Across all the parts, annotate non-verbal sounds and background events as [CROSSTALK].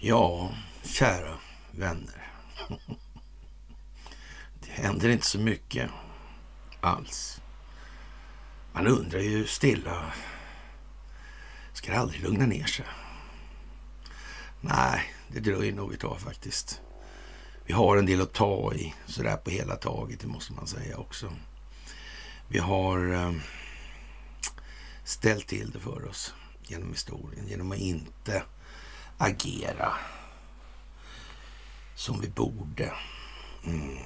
Ja, kära vänner. Det händer inte så mycket alls. Man undrar ju stilla. Ska det aldrig lugna ner sig? Nej, det dröjer nog ett tag faktiskt. Vi har en del att ta i sådär på hela taget, det måste man säga också. Vi har ehm, ställt till det för oss genom historien genom att inte agera som vi borde. Mm.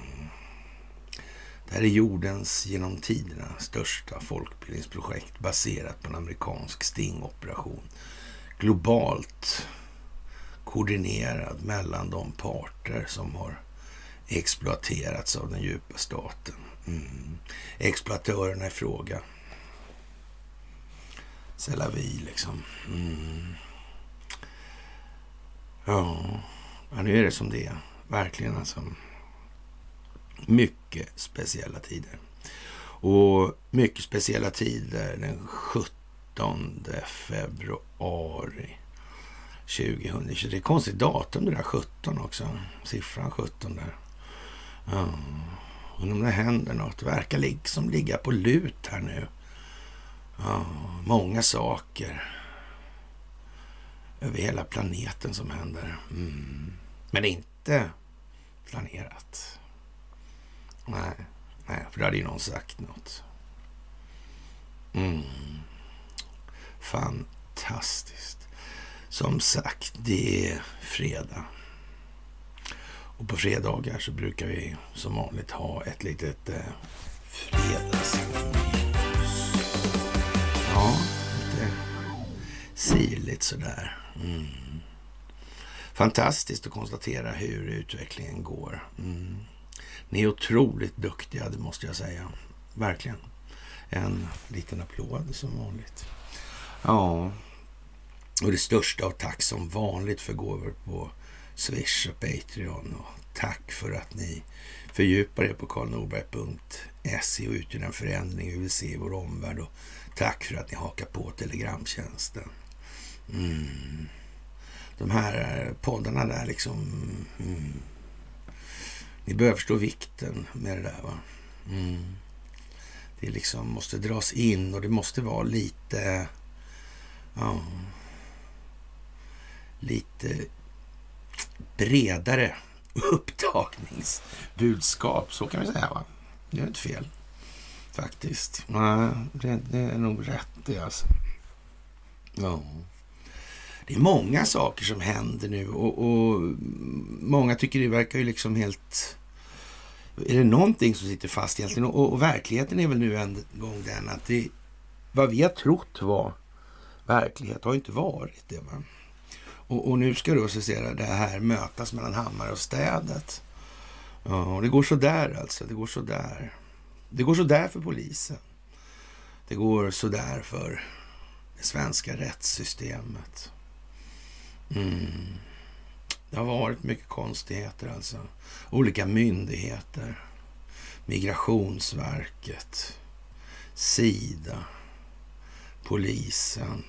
Det här är jordens genom tiderna största folkbildningsprojekt baserat på en amerikansk stingoperation. Globalt koordinerad mellan de parter som har exploaterats av den djupa staten. Mm. Exploatörerna i fråga. C'est vi liksom. Mm. Ja, nu är det som det är. Verkligen alltså. Mycket speciella tider. Och mycket speciella tider den 17 februari 2020. Det är ett konstigt datum det där 17 också. Siffran 17 där. Ja. Undrar om det händer något. Det verkar liksom ligga på lut här nu. Ja, många saker över hela planeten som händer. Mm. Men inte planerat. Nej, nej, för då hade ju någon sagt något. Mm. Fantastiskt. Som sagt, det är fredag. Och på fredagar så brukar vi som vanligt ha ett litet eh, fredagsmys. Ja, lite sirligt sådär. Mm. Fantastiskt att konstatera hur utvecklingen går. Mm. Ni är otroligt duktiga, det måste jag säga. Verkligen. En liten applåd som vanligt. Ja, och det största av tack som vanligt för gåvor på Swish och Patreon. Och tack för att ni fördjupar er på karlnorberg.se och utgör den förändring vi vill se i vår omvärld. Och tack för att ni hakar på Telegramtjänsten. Mm. De här eh, poddarna där liksom. Mm. Ni börjar förstå vikten med det där va. Mm. Det liksom måste dras in och det måste vara lite... Ja, lite bredare upptagningsbudskap. Så kan vi säga va. Det är inte fel faktiskt. Nej, det, det är nog rätt det alltså. Ja. Det är många saker som händer nu och, och, många tycker det verkar ju liksom helt... Är det någonting som sitter fast egentligen? Och, och verkligheten är väl nu en gång den att det, vad vi har trott var verklighet har inte varit det. Va? Och, och, nu ska då så säga, det här mötas mellan Hammar och städet. Ja, och det går så där alltså. Det går så där. Det går så där för polisen. Det går så där för det svenska rättssystemet. Mm. Det har varit mycket konstigheter alltså. Olika myndigheter. Migrationsverket. Sida. Polisen.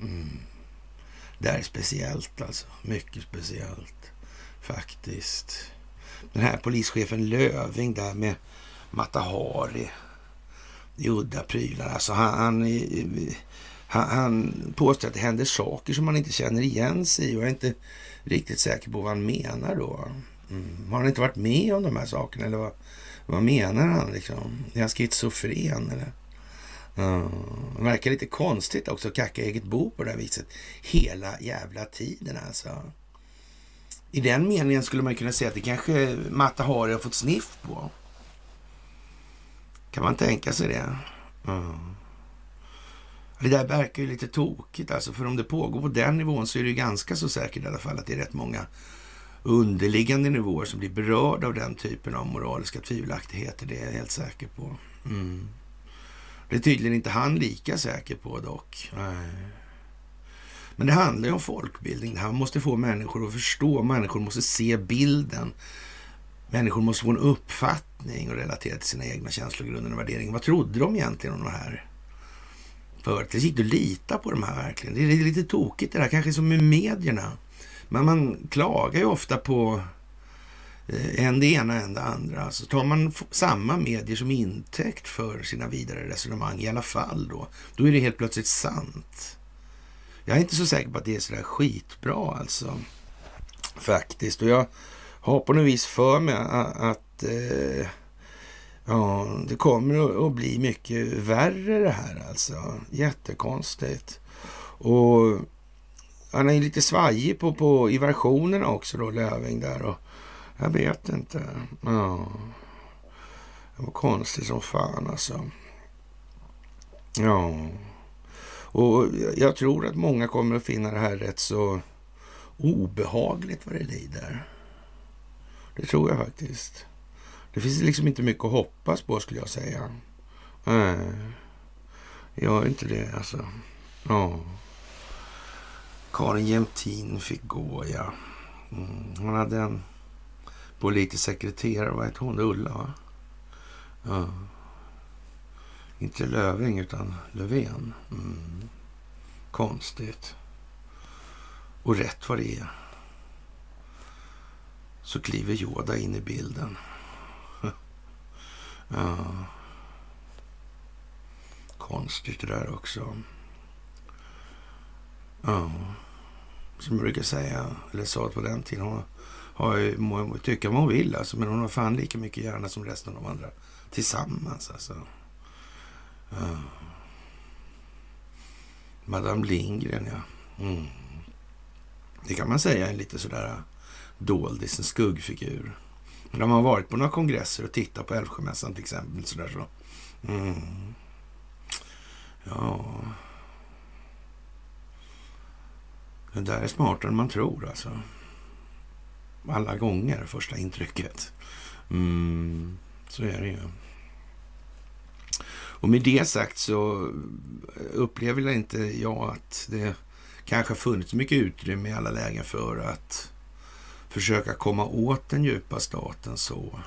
Mm. Det här är speciellt alltså. Mycket speciellt faktiskt. Den här polischefen Löving där med Matahari i udda prylar. Alltså han, han, han, han påstår att det händer saker som man inte känner igen sig i och jag är inte riktigt säker på vad han menar då. Mm. Har han inte varit med om de här sakerna eller vad, vad menar han liksom? Är han schizofren eller? Mm. det verkar lite konstigt också att kacka eget bo på det här viset hela jävla tiden alltså. I den meningen skulle man kunna säga att det kanske Matta Hari har fått sniff på. Kan man tänka sig det? Mm. Det där verkar ju lite tokigt alltså, för om det pågår på den nivån så är det ju ganska så säkert i alla fall att det är rätt många underliggande nivåer som blir berörda av den typen av moraliska tvivelaktigheter. Det är jag helt säker på. Mm. Det är tydligen inte han lika säker på dock. Nej. Men det handlar ju om folkbildning. Han måste få människor att förstå. Människor måste se bilden människor måste få en uppfattning och relatera till sina egna känslogrunder och värderingar. Vad trodde de egentligen om det här? För det gick att lita på de här verkligen. Det är lite tokigt det där, kanske som med medierna. Men man klagar ju ofta på Eh, en det ena, en det andra. Så tar man samma medier som intäkt för sina vidare resonemang i alla fall då, då är det helt plötsligt sant. Jag är inte så säker på att det är sådär skitbra alltså. Faktiskt. Och jag har på något vis för mig att, att eh, ja, det kommer att bli mycket värre det här alltså. Jättekonstigt. Och han är lite svajig på, på, i versionerna också då, Löving där. Och jag vet inte. Ja. Det var konstigt som fan alltså. Ja. Och jag tror att många kommer att finna det här rätt så obehagligt vad det lider. Det tror jag faktiskt. Det finns liksom inte mycket att hoppas på skulle jag säga. Nej, gör inte det alltså. Ja. Karin Jämtin fick gå, ja. Mm. Hon hade en politisk sekreterare, vad hette hon? Ulla, va? Ja. Inte Löving, utan Löfven. Mm. Konstigt. Och rätt vad det är så kliver Yoda in i bilden. [LAUGHS] ja. Konstigt det där också. Ja. Som jag brukar säga, eller sa på den tiden. Hon har ju, må tycka vad hon vill alltså, men hon har fan lika mycket hjärna som resten av de andra tillsammans alltså. Uh. Madame Lindgren, ja. Mm. Det kan man säga är lite sådär eh, doldis, en skuggfigur. Men har man varit på några kongresser och tittat på Älvsjömässan till exempel. Sådär så. Mm. Ja. Det där är smartare än man tror alltså. Alla gånger, första intrycket. Mm. Så är det ju. Och med det sagt så upplever inte jag att det kanske funnits mycket utrymme i alla lägen för att försöka komma åt den djupa staten så.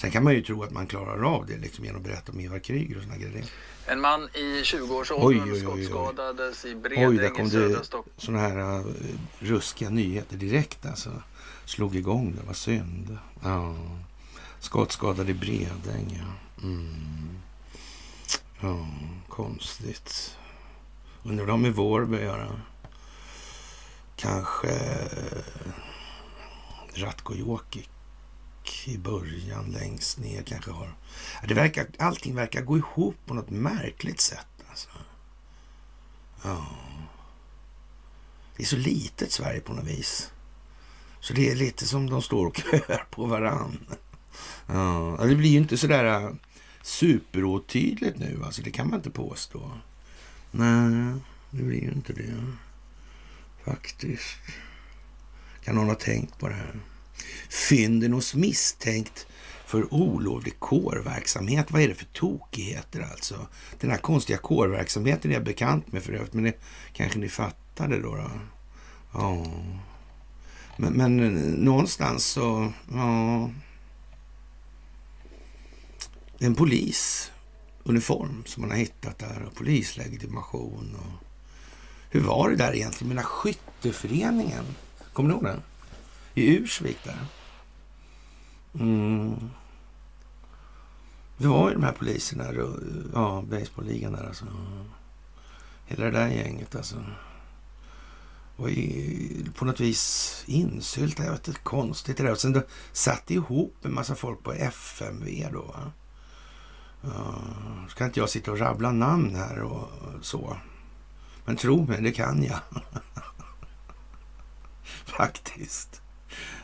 Sen kan man ju tro att man klarar av det liksom genom att berätta om Ivar Kryger och såna grejer. En man i 20-årsåldern skottskadades i Bredäng i södra Stockholm. Sådana här uh, ruskiga nyheter direkt alltså. Slog igång, det var synd. Ja. Skottskadad i Bredäng, ja. Mm. Ja, konstigt. Undrar vad det har med Vårby att göra. Kanske Ratko Jokic i början längst ner kanske har... Det verkar, allting verkar gå ihop på något märkligt sätt. Alltså. Ja. Det är så litet Sverige på något vis. Så det är lite som de står och [LAUGHS] köar på varann. Ja, alltså, det blir ju inte sådär superåtydligt äh, superotydligt nu. Alltså, det kan man inte påstå. Nej, det blir ju inte det. Faktiskt. Kan någon ha tänkt på det här? Fynden hos misstänkt för olovlig kårverksamhet. Vad är det för tokigheter alltså? Den här konstiga kårverksamheten är jag bekant med för övrigt, men det kanske ni fattade då? då? Ja. Men, men eh, någonstans så, ja. En polisuniform som man har hittat där och polislegitimation och hur var det där egentligen med den här skytteföreningen? Kommer du ihåg den? I Ursvik där. Mm. Det var ju de här poliserna, ja, baseballligan där alltså. Hela det där gänget alltså. Var på något vis insyltade. jag vet inte, konstigt det där. Och sen då satt ihop en massa folk på FMV då. Va? Uh, ska inte jag sitta och rabbla namn här och så. Men tro mig, det kan jag. [LAUGHS] Faktiskt.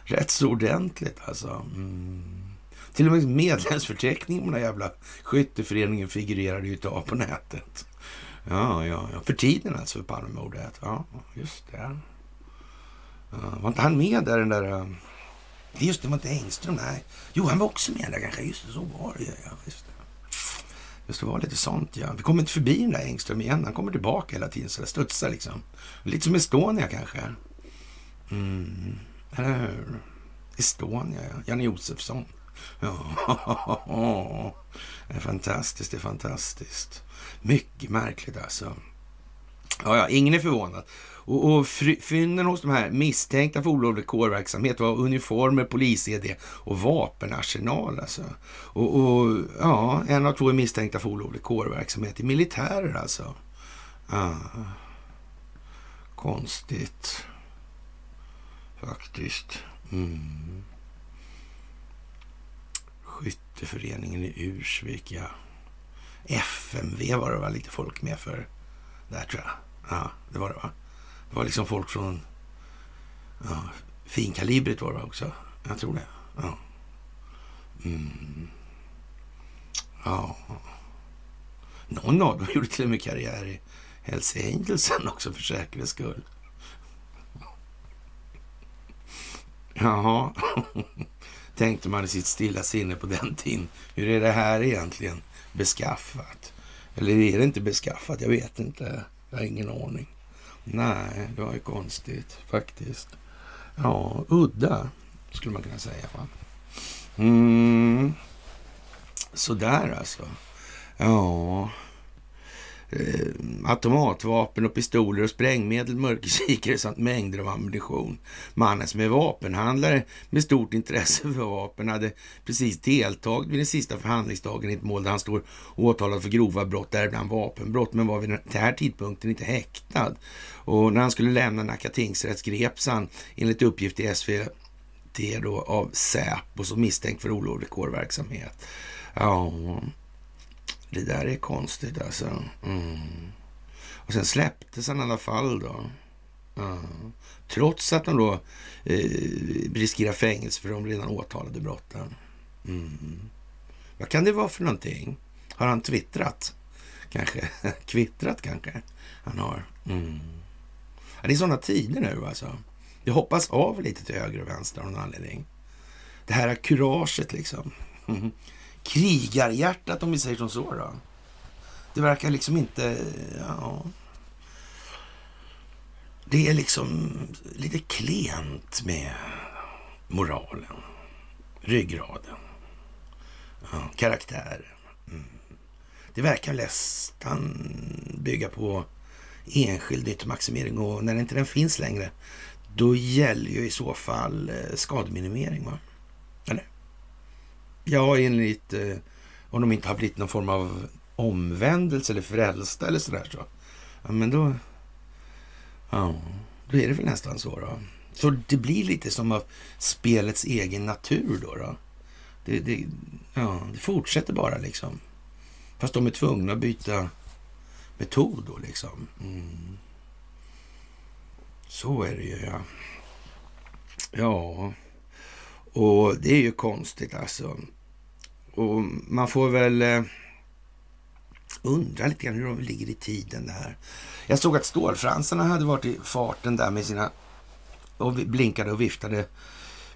Rätt så ordentligt alltså. Mm. Till och med medlemsförteckningen på den här jävla skytteföreningen figurerade ju ett tag på nätet. Ja, ja, ja. För tiden alltså, för Palmemordet. Ja, just det. Ja, var inte han med där, den där... Eh, just det, var inte Engström, nej. Jo, han var också med där kanske. Just det, så var det ja. Just det. Just det var lite sånt ja. Vi kommer inte förbi den där Engström igen. Han kommer tillbaka hela tiden så det studsar liksom. Lite som Estonia kanske. Mm, eller hur? Estonia, ja. Janne Josefsson. Ja, [LAUGHS] det är fantastiskt, det är fantastiskt. Mycket märkligt alltså. Ja, ja, ingen är förvånad. Och, och fynden hos de här misstänkta för olovlig kårverksamhet var uniformer, polis-ed och vapenarsenal. Alltså. Och, och, ja, en av två är misstänkta för olovlig kårverksamhet i militärer alltså. Ja. Konstigt. Faktiskt. Mm. Skytteföreningen i Ursvik, ja. FMV var det väl lite folk med för där tror jag. Ja, det var det va? Det var liksom folk från ja, finkalibrigt var det också. Jag tror det. Ja. Mm. ja. Någon av dem [LAUGHS] gjorde till och med karriär i Hells Angels också för säkerhets skull. Jaha, [LAUGHS] tänkte man i sitt stilla sinne på den tiden. Hur är det här egentligen beskaffat? Eller är det inte beskaffat? Jag vet inte. Jag har ingen aning. Nej, det var ju konstigt faktiskt. Ja, udda skulle man kunna säga. Va? Mm. Sådär alltså. Ja. Eh, automatvapen och pistoler och sprängmedel, mörkerkikare samt mängder av ammunition. Mannen som är vapenhandlare med stort intresse för vapen hade precis deltagit vid den sista förhandlingsdagen i ett mål där han står åtalad för grova brott, däribland vapenbrott, men var vid den här tidpunkten inte häktad. Och när han skulle lämna Nacka tingsrätt greps han enligt uppgift i SVT då av Säpo som misstänkt för olovlig kårverksamhet. Ja, det där är konstigt alltså. Mm. Och sen släpptes han i alla fall då. Ja. Trots att han då eh, riskerar fängelse för de redan åtalade brotten. Mm. Vad kan det vara för någonting? Har han twittrat? Kanske. [LAUGHS] Kvittrat kanske han har. Mm. Ja, det är sådana tider nu alltså. Det hoppas av lite till höger och vänster av någon anledning. Det här kuraget liksom. [LAUGHS] krigarhjärtat om vi säger som så. Då. Det verkar liksom inte... Ja, det är liksom lite klent med moralen, ryggraden, ja, karaktären. Mm. Det verkar nästan bygga på enskild nyttomaximering och när inte den finns längre, då gäller ju i så fall eh, skademinimering. Va? Ja, enligt eh, om de inte har blivit någon form av omvändelse eller frälsta eller sådär så. Ja, men då... Ja, då är det väl nästan så då. Så det blir lite som av spelets egen natur då. då. Det, det, ja, det fortsätter bara liksom. Fast de är tvungna att byta metod då liksom. Mm. Så är det ju ja. Ja, och det är ju konstigt alltså. Och man får väl eh, undra lite grann hur de ligger i tiden det här. Jag såg att stålfransarna hade varit i farten där med sina och blinkade och viftade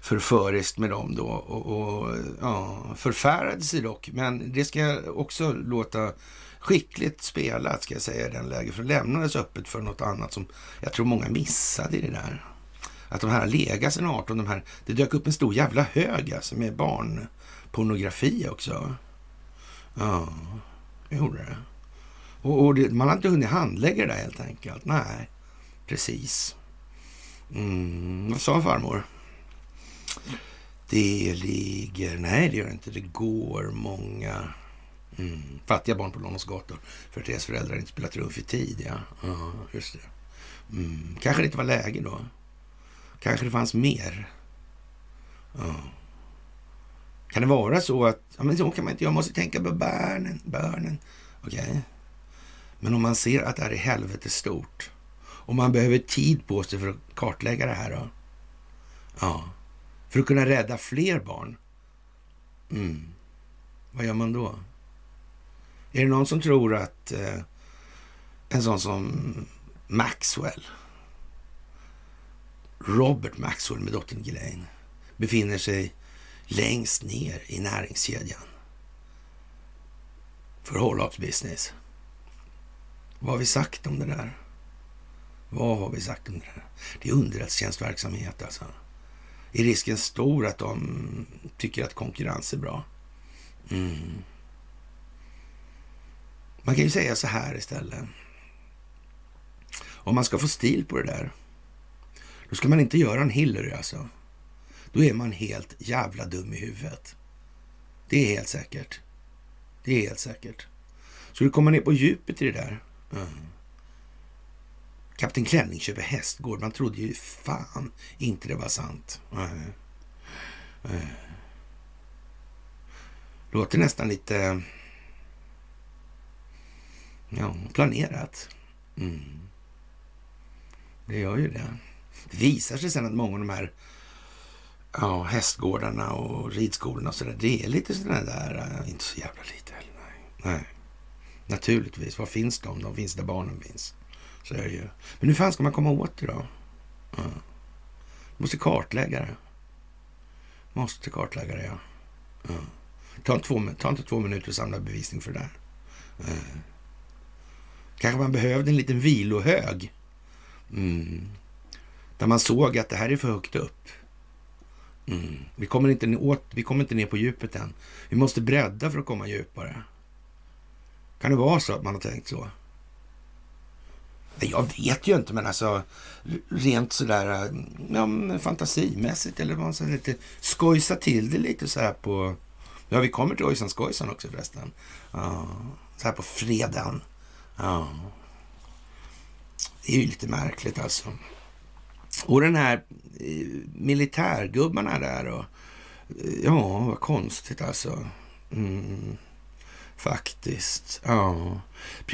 förföriskt med dem då och, och ja, förfärade sig dock. Men det ska också låta skickligt spelat ska jag säga i den läget. För det lämnades öppet för något annat som jag tror många missade i det där. Att de här har legat sedan 18, de här, det dök upp en stor jävla hög alltså med barn pornografi också. Ja, det gjorde det. Och, och det, man har inte hunnit handlägga det där helt enkelt. Nej, precis. Mm, vad sa farmor? Det ligger... Nej, det gör det inte. Det går många mm, fattiga barn på Londons gator för att deras föräldrar inte spelat trumf i tid. Ja, ja just det. Mm, kanske det inte var läge då. Kanske det fanns mer. Ja. Kan det vara så att, ja men så kan man inte, jag måste tänka på barnen, barnen. Okej. Okay. Men om man ser att det här är helvetet stort och man behöver tid på sig för att kartlägga det här då? Ja. För att kunna rädda fler barn? Mm. Vad gör man då? Är det någon som tror att eh, en sån som Maxwell, Robert Maxwell med dottern Ghislaine, befinner sig längst ner i näringskedjan för Hållhaks business. Vad har vi sagt om det där? Vad har vi sagt om det där? Det är underrättelsetjänstverksamhet alltså. är risken stor att de tycker att konkurrens är bra. Mm. Man kan ju säga så här istället. Om man ska få stil på det där, då ska man inte göra en Hillary alltså. Då är man helt jävla dum i huvudet. Det är helt säkert. Det är helt säkert. Ska du komma ner på djupet i det där. Mm. Kapten Klänning köper hästgård. Man trodde ju fan inte det var sant. Mm. Mm. Låter nästan lite ja, planerat. Mm. Det gör ju det. Det visar sig sen att många av de här ja, hästgårdarna och ridskolorna och sådär, det är lite sådana där, eh, inte så jävla lite heller. Nej. nej. Naturligtvis. Var finns de? De finns där barnen finns. Så är det ju. Men hur fan ska man komma åt det då? Ja. Måste kartlägga det. Måste kartlägga det, ja. ja. Ta, två, ta inte två minuter att samla bevisning för det där. Ja. Kanske man behövde en liten vilohög. Mm. Där man såg att det här är för högt upp. Mm. Vi, kommer inte åt, vi kommer inte ner på djupet än. Vi måste bredda för att komma djupare. Kan det vara så att man har tänkt så? Jag vet ju inte, men alltså rent sådär ja, fantasimässigt eller vad man säger, lite skojsa till det lite så här på... Ja, vi kommer till Ojsan Skojsan också förresten. Ja, så här på fredagen. Ja. Det är ju lite märkligt alltså. Och den här militärgubbarna där och ja, vad konstigt alltså. Mm. Faktiskt. Ja.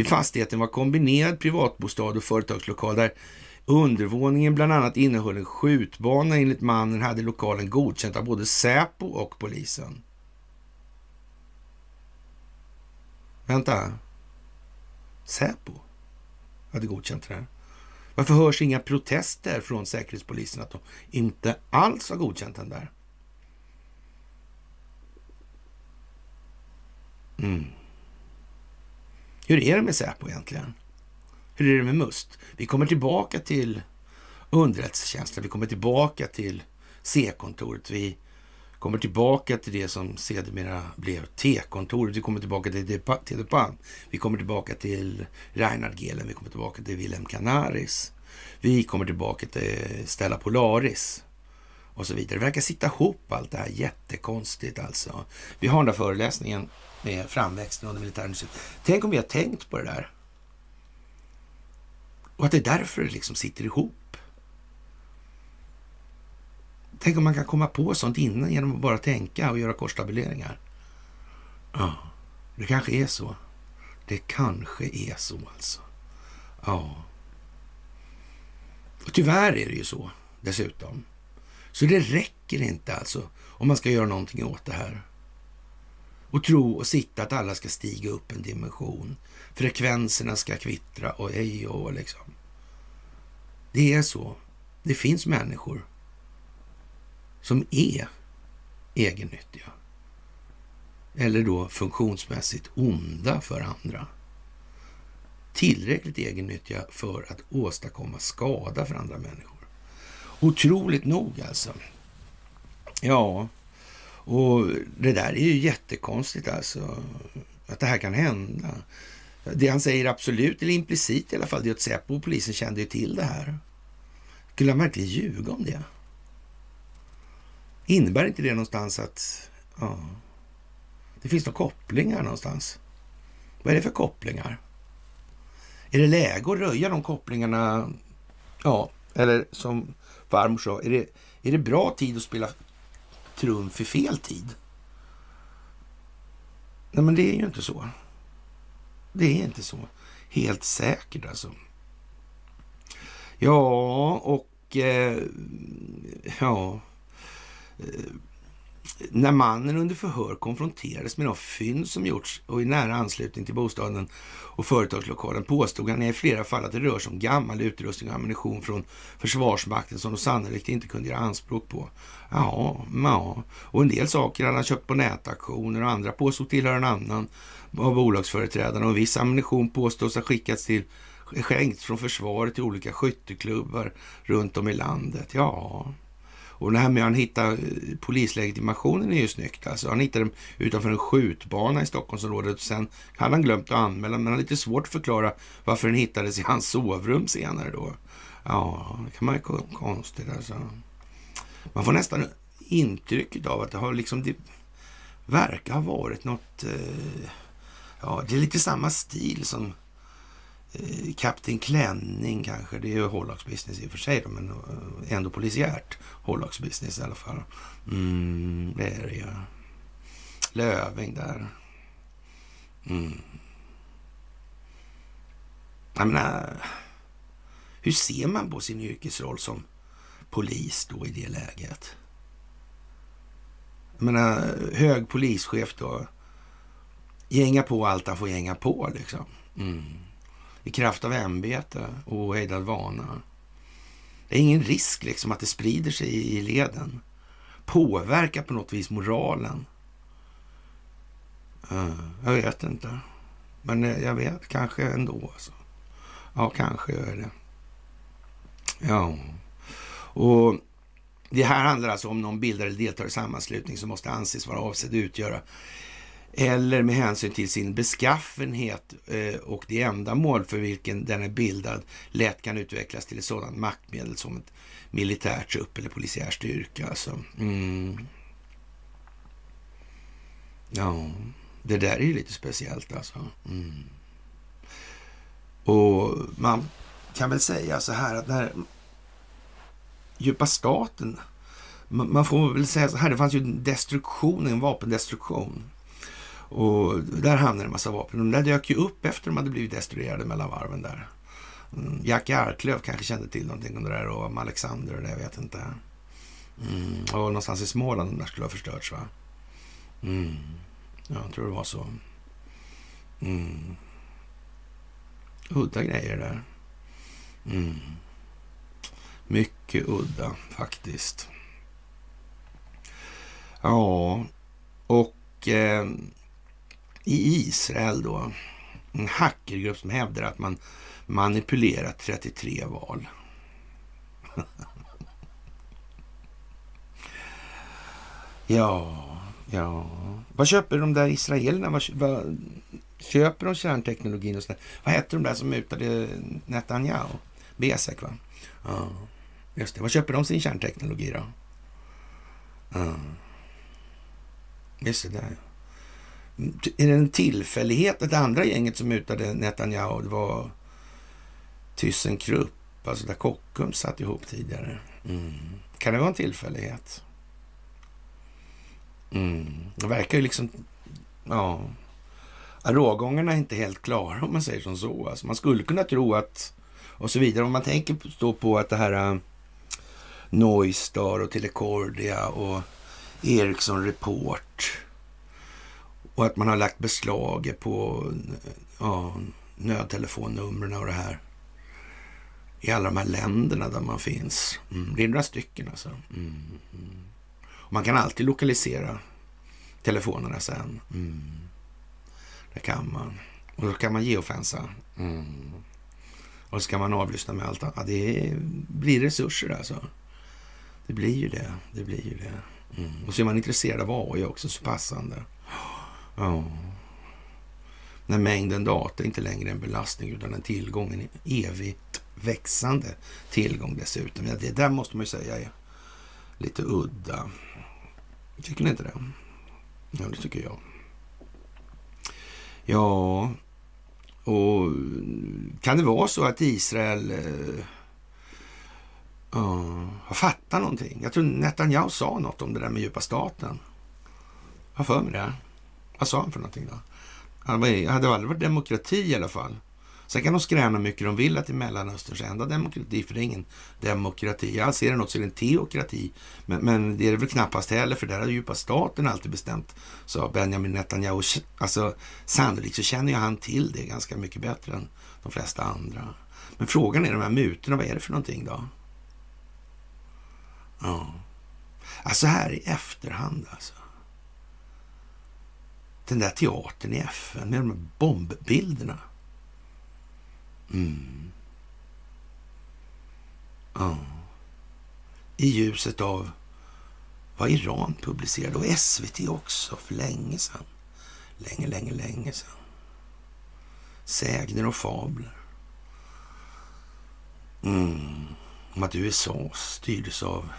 Fastigheten var kombinerad privatbostad och företagslokal där undervåningen bland annat innehöll en skjutbana. Enligt mannen hade lokalen godkänt av både Säpo och polisen. Vänta. Säpo hade godkänt det här. Varför hörs inga protester från Säkerhetspolisen att de inte alls har godkänt den där? Mm. Hur är det med Säpo egentligen? Hur är det med MUST? Vi kommer tillbaka till underrättelsetjänsten. Vi kommer tillbaka till C-kontoret. Vi kommer tillbaka till det som sedermera blev T-kontoret. Vi kommer tillbaka till Tedepan. Vi kommer tillbaka till Reinhard Gehlen. Vi kommer tillbaka till Wilhelm Canaris. Vi kommer tillbaka till Stella Polaris och så vidare. Det verkar sitta ihop allt det här jättekonstigt alltså. Vi har den där föreläsningen med framväxten av det militära Tänk om vi har tänkt på det där. Och att det är därför det liksom sitter ihop. Tänk om man kan komma på sånt innan genom att bara tänka och göra korstabuleringar. Ja, det kanske är så. Det kanske är så alltså. Ja. Och tyvärr är det ju så dessutom. Så det räcker inte alltså om man ska göra någonting åt det här. Och tro och sitta att alla ska stiga upp en dimension. Frekvenserna ska kvittra och ej och liksom. Det är så. Det finns människor som är egennyttiga. Eller då funktionsmässigt onda för andra. Tillräckligt egennyttiga för att åstadkomma skada för andra människor. Otroligt nog alltså. Ja, och det där är ju jättekonstigt alltså. Att det här kan hända. Det han säger absolut, eller implicit i alla fall, det är att Säpo och polisen kände ju till det här. Skulle han verkligen ljuga om det? Innebär inte det någonstans att ja, det finns några kopplingar någonstans? Vad är det för kopplingar? Är det läge att röja de kopplingarna? Ja, eller som farmor sa, är det, är det bra tid att spela trumf i fel tid? Nej, men det är ju inte så. Det är inte så. Helt säkert alltså. Ja, och eh, ja. Eh, när mannen under förhör konfronterades med de fynd som gjorts och i nära anslutning till bostaden och företagslokalen påstod han i flera fall att det rör sig om gammal utrustning och ammunition från Försvarsmakten som de sannolikt inte kunde göra anspråk på. Ja, ja. Och en del saker hade han köpt på nätaktioner och andra påstod tillhöra en annan av bolagsföreträdarna och viss ammunition påstås ha skickats till skänkts från försvaret till olika skytteklubbar runt om i landet. Ja, och det här med att han hittade eh, polislegitimationen är ju snyggt. Alltså, han hittade den utanför en skjutbana i Stockholmsområdet. Och sen hade han glömt att anmäla, men han har lite svårt att förklara varför den hittades i hans sovrum senare då. Ja, det kan man ju konstigt alltså. Man får nästan intrycket av att det har liksom... Det verkar ha varit något... Eh, ja, det är lite samma stil som Kapten Klänning kanske. Det är ju hårdlagsbusiness i och för sig då, men eh, ändå polisiärt hårlagsbusiness i alla fall. Mm, det är det ju. Löving där. Mm. Jag menar, hur ser man på sin yrkesroll som polis då i det läget? Jag menar, hög polischef då. Gänga på allt han får gänga på liksom. Mm. I kraft av ämbete och ohejdad vana. Det är ingen risk liksom att det sprider sig i leden. Påverkar på något vis moralen. Eh, jag vet inte. Men eh, jag vet kanske ändå. Alltså. Ja, kanske gör det. Ja. Och det här handlar alltså om någon bildar eller deltar i sammanslutning som måste anses vara avsedd att utgöra eller med hänsyn till sin beskaffenhet eh, och det ändamål för vilken den är bildad lätt kan utvecklas till ett sådant maktmedel som ett militärt trupp eller polisiär styrka. Alltså. Mm. Ja, det där är ju lite speciellt alltså. Mm. Och man kan väl säga så här att när djupa staten, man får väl säga så här, det fanns ju en destruktion, en vapendestruktion. Och där hamnade en massa vapen. De där dök ju upp efter de hade blivit destruerade mellan varven där. Mm, Jack Arklöv kanske kände till någonting om det där och Alexander och det, jag vet inte. Mm, och någonstans i Småland de där skulle ha förstörts va? Mm. Ja, jag tror det var så. Mm. Udda grejer där. Mm. Mycket udda faktiskt. Ja, och eh, i Israel då, en hackergrupp som hävdar att man manipulerat 33 val. [LAUGHS] ja, ja. Vad köper de där israelerna? Vad, vad, köper de kärnteknologin och sådär? Vad hette de där som mutade Netanyahu? Besek, va? Ja, just det. Vad köper de sin kärnteknologi då? Ja. Just det, där är det en tillfällighet att det andra gänget som mutade Netanyahu det var ThyssenKrupp, alltså där Kockums satt ihop tidigare. Mm. Kan det vara en tillfällighet? Mm. Det verkar ju liksom... Ja. Rågångarna är inte helt klara om man säger som så. Alltså man skulle kunna tro att... Och så vidare. Om man tänker då på att det här... Uh, Noistar och Telecordia och Ericsson Report och att man har lagt beslag på ja, nödtelefonnumren och det här. I alla de här länderna där man finns. Mm, det är några stycken alltså. Mm, Och man kan alltid lokalisera telefonerna sen. Mm. Det kan man. Och då kan man geofensa. Mm. Och så kan man avlyssna med allt annat. Det blir resurser alltså. Det blir ju det. Det blir ju det. Mm. Och så är man intresserad av AI också, så passande. Ja. När mängden data inte längre är en belastning utan en tillgång, en evigt växande tillgång dessutom. Ja, det där måste man ju säga är lite udda. Tycker ni inte det? Ja, det tycker jag. Ja, och kan det vara så att Israel uh, har fattat någonting? Jag tror Netanyahu sa något om det där med djupa staten. Jag har för mig det. Vad sa han för någonting då? Han hade aldrig varit demokrati i alla fall. Sen kan de skräna mycket de vill att i Mellanösterns enda demokrati, för det är ingen demokrati. Jag ser det något så är det en teokrati. Men, men, det är det väl knappast heller, för där har djupa staten alltid bestämt, sa Benjamin Netanyahu. Alltså, sannolikt så känner ju han till det ganska mycket bättre än de flesta andra. Men frågan är de här mutorna, vad är det för någonting då? Ja. Alltså här i efterhand alltså den där teatern i FN med de här bombbilderna. Mm. Ja. I ljuset av vad Iran publicerade och SVT också för länge sedan. Länge, länge, länge sedan. Sägner och fabler. Mm. Om att USA styrdes av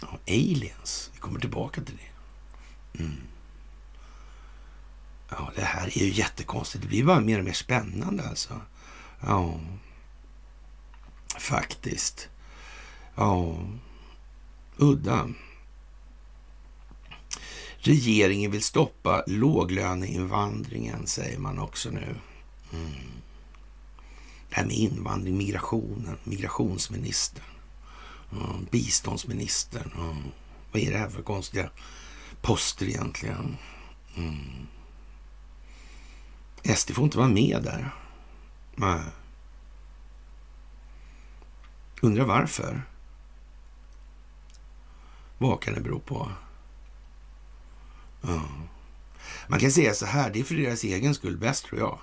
ja, aliens. Vi kommer tillbaka till det. Mm. Ja, det här är ju jättekonstigt. Det blir bara mer och mer spännande alltså. Ja, faktiskt. Ja, udda. Regeringen vill stoppa låglöneinvandringen, säger man också nu. Mm. Det här med invandring, migrationen, migrationsministern, mm. biståndsministern. Mm. Vad är det här för konstiga poster egentligen? Mm. SD får inte vara med där. Nej. Undrar varför? Vad kan det bero på? Ja. Man kan säga så här, det är för deras egen skull bäst tror jag.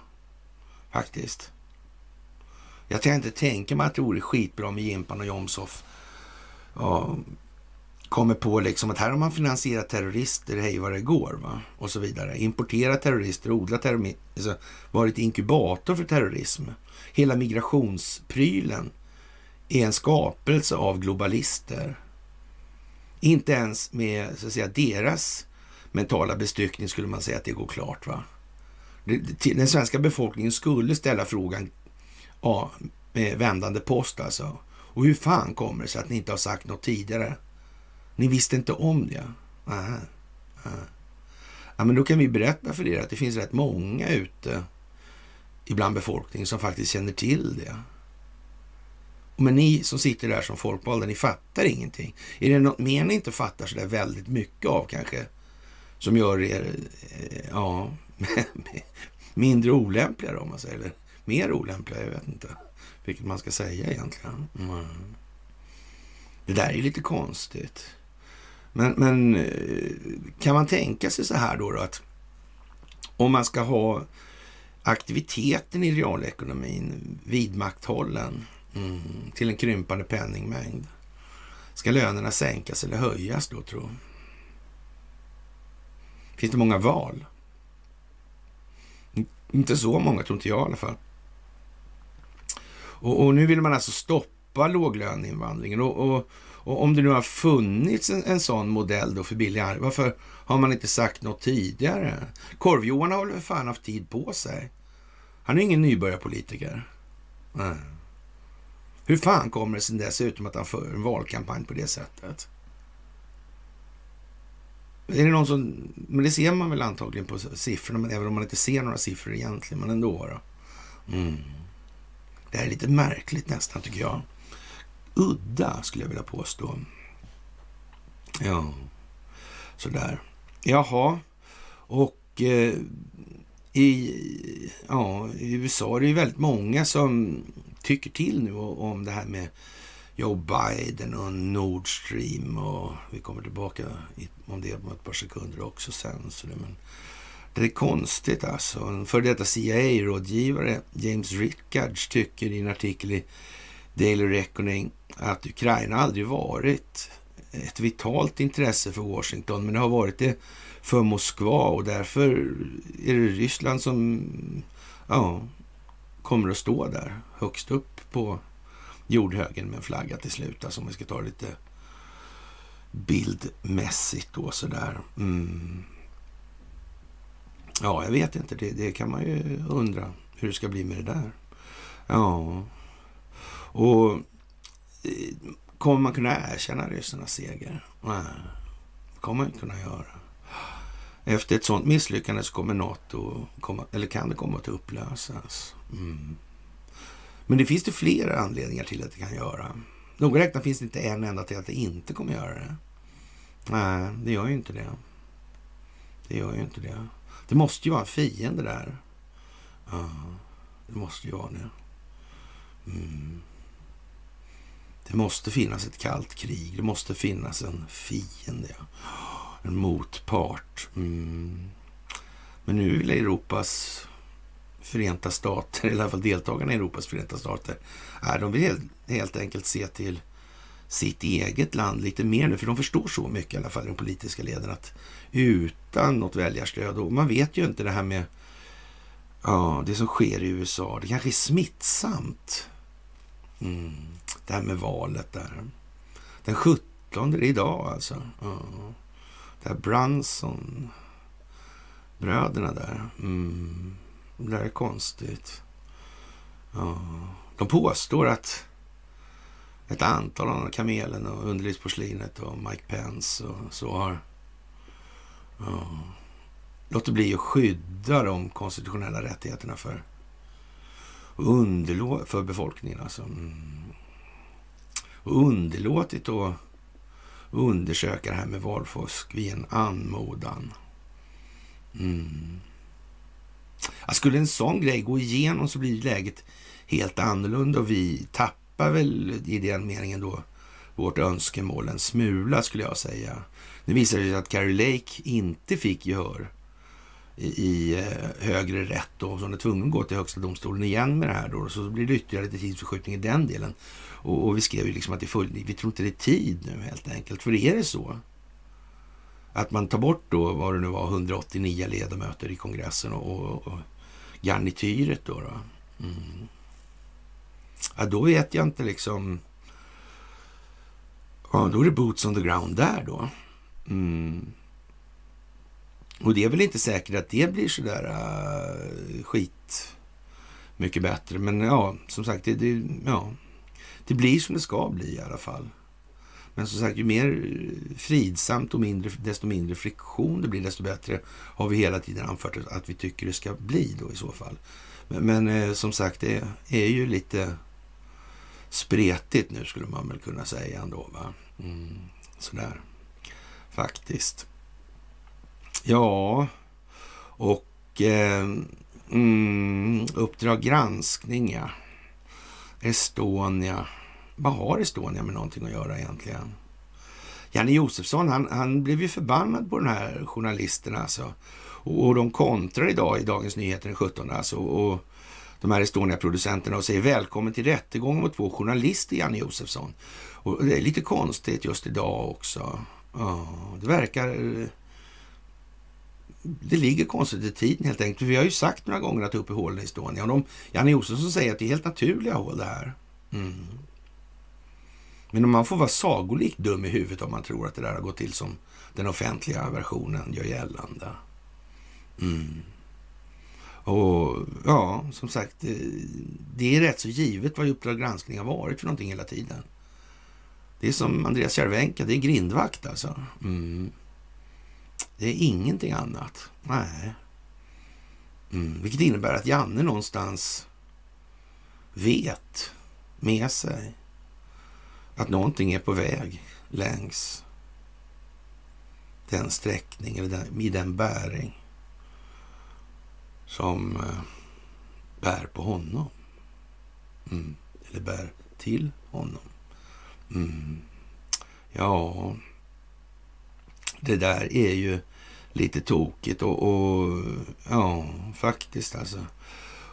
Faktiskt. Jag kan inte tänka mig att det vore skitbra med Jimpan och Jomshof. Ja, kommer på liksom att här har man finansierat terrorister hej vad det går. Va? Och så vidare. Importerat terrorister, odlat terrorism, alltså, varit inkubator för terrorism. Hela migrationsprylen är en skapelse av globalister. Inte ens med så att säga, deras mentala bestyckning skulle man säga att det går klart. va? Den svenska befolkningen skulle ställa frågan ja, med vändande post alltså. Och hur fan kommer det sig att ni inte har sagt något tidigare? Ni visste inte om det? Aha, aha. Ja, men då kan vi berätta för er att det finns rätt många ute ibland befolkningen som faktiskt känner till det. Men ni som sitter där som folkvalda, ni fattar ingenting. Är det något mer ni inte fattar så där väldigt mycket av kanske? Som gör er eh, ja, [LAUGHS] mindre olämpliga om man säger. Eller mer olämpliga, jag vet inte vilket man ska säga egentligen. Mm. Det där är lite konstigt. Men, men eh, kan man tänka sig så här då, då att om man ska ha aktiviteten i realekonomin vidmakthållen mm, till en krympande penningmängd. Ska lönerna sänkas eller höjas då, tro? Finns det många val? Inte så många, tror inte jag i alla fall. Och, och nu vill man alltså stoppa låglöneinvandringen. Och, och, och, om det nu har funnits en, en sån modell då för billig arbete, varför har man inte sagt något tidigare? Korv-Johan har väl för fan haft tid på sig. Han är ingen nybörjarpolitiker. Mm. Hur fan kommer det sig dessutom att han för en valkampanj på det sättet? Är det någon som, men det ser man väl antagligen på siffrorna, men även om man inte ser några siffror egentligen, men ändå. Då. Mm. Det här är lite märkligt nästan, tycker jag. Udda, skulle jag vilja påstå. Ja, sådär. Jaha, och eh, i, ja, i USA är det ju väldigt många som tycker till nu om det här med Joe Biden och Nord Stream och vi kommer tillbaka om det om ett par sekunder också sen. Så det, men det är konstigt alltså. En före detta CIA-rådgivare, James Rickards, tycker i en artikel i Daily Reckoning att Ukraina aldrig varit ett vitalt intresse för Washington, men det har varit det för Moskva och därför är det Ryssland som ja, kommer att stå där högst upp på jordhögen med en flagga till slut. Alltså om vi ska ta det lite bildmässigt då sådär. Mm. Ja, jag vet inte. Det, det, kan man ju undra hur det ska bli med det där. Ja, och eh, kommer man kunna erkänna ryssarnas seger? Nej, det kommer man inte kunna göra. Efter ett sånt misslyckande så kommer NATO, komma, eller kan det komma att upplösas. Mm. Men det finns det flera anledningar till att det kan göra. Noga räknat finns det inte en enda till att det inte kommer göra det. Nej, det gör ju inte det. Det gör ju inte det. Det måste ju vara en fiende där. Ja, det måste ju vara det. Mm. Det måste finnas ett kallt krig. Det måste finnas en fiende. En motpart. Mm. Men nu vill Europas Förenta Stater, [LAUGHS] eller i alla fall deltagarna i Europas Förenta Stater, är de vill helt, helt enkelt se till sitt eget land lite mer nu, för de förstår så mycket i alla fall, de politiska ledarna, att utan något väljarstöd, och man vet ju inte det här med ja, det som sker i USA, det kanske är smittsamt. Mm. Det här med valet där. Den 17 det är idag alltså. Ja. Det här Brunson, bröderna där. Mm. Det där är konstigt. Ja. De påstår att ett antal av Kamelen och Underlivsporslinet och Mike Pence och så har ja, låter bli att skydda de konstitutionella rättigheterna för, underlå för befolkningen. Alltså. Mm. Och underlåtit att undersöka det här med valfusk vid en anmodan. Mm. Skulle en sån grej gå igenom så blir läget helt annorlunda och vi tappar väl i den meningen då vårt önskemål en smula skulle jag säga. Nu visar det sig att Carrie Lake inte fick gehör i, eh, högre rätt och som är tvungen att gå till högsta domstolen igen med det här då. Så blir det ytterligare lite tidsförskjutning i den delen. Och, och vi skrev ju liksom att det full, vi tror inte det är tid nu helt enkelt. För är det så att man tar bort då, vad det nu var, 189 ledamöter i kongressen och, och, och garnityret då. då. Mm. Ja, då vet jag inte liksom. Ja, då är det boots on the ground där då. Mm. Och det är väl inte säkert att det blir sådär uh, skit mycket bättre. Men ja, som sagt, det, det, ja, det blir som det ska bli i alla fall. Men som sagt, ju mer fridsamt och mindre, desto mindre friktion det blir, desto bättre har vi hela tiden anfört att vi tycker det ska bli då i så fall. Men, men eh, som sagt, det är ju lite spretigt nu skulle man väl kunna säga ändå. Va? Mm, sådär, faktiskt. Ja, och eh, mm, Uppdrag granskning, ja. Estonia. Vad har Estonia med någonting att göra egentligen? Janne Josefsson, han, han blev ju förbannad på den här journalisten alltså. Och, och de kontrar idag i Dagens Nyheter den 17 alltså. Och de här Estonia-producenterna och säger välkommen till rättegången mot två journalister, Janne Josefsson. Och det är lite konstigt just idag också. Ja, det verkar det ligger konstigt i tiden helt enkelt. Vi har ju sagt några gånger att uppe hålen i Estonia. Och de, Janne Josefsson säger att det är helt naturliga hål det här. Mm. Men man får vara sagolikt dum i huvudet om man tror att det där har gått till som den offentliga versionen gör gällande. Mm. Och ja, som sagt, eh, det är rätt så givet vad Uppdrag granskning har varit för någonting hela tiden. Det är som Andreas Cervenka, det är grindvakt alltså. Mm. Det är ingenting annat. Nej. Mm. Vilket innebär att Janne någonstans vet med sig att någonting är på väg längs den sträckning eller den, i den bäring som eh, bär på honom. Mm. Eller bär till honom. Mm. Ja, det där är ju lite tokigt och, och ja, faktiskt alltså.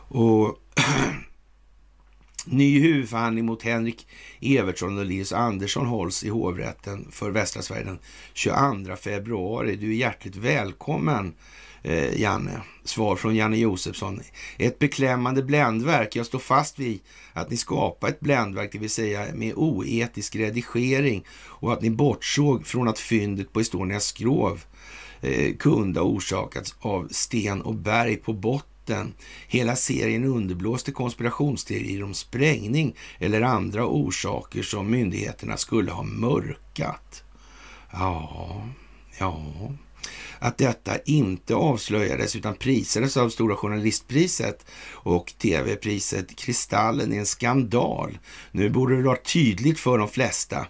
Och [CLEARS THROAT] ny huvudförhandling mot Henrik Evertsson och Linus Andersson hålls i hovrätten för västra Sverige den 22 februari. Du är hjärtligt välkommen eh, Janne. Svar från Janne Josefsson. Ett beklämmande bländverk. Jag står fast vid att ni skapade ett bländverk, det vill säga med oetisk redigering och att ni bortsåg från att fyndet på Estonias skrov eh, kunde ha orsakats av sten och berg på botten. Hela serien underblåste konspirationsteorier om sprängning eller andra orsaker som myndigheterna skulle ha mörkat. Ja, ja. Att detta inte avslöjades utan prisades av Stora Journalistpriset och tv-priset Kristallen är en skandal. Nu borde det vara tydligt för de flesta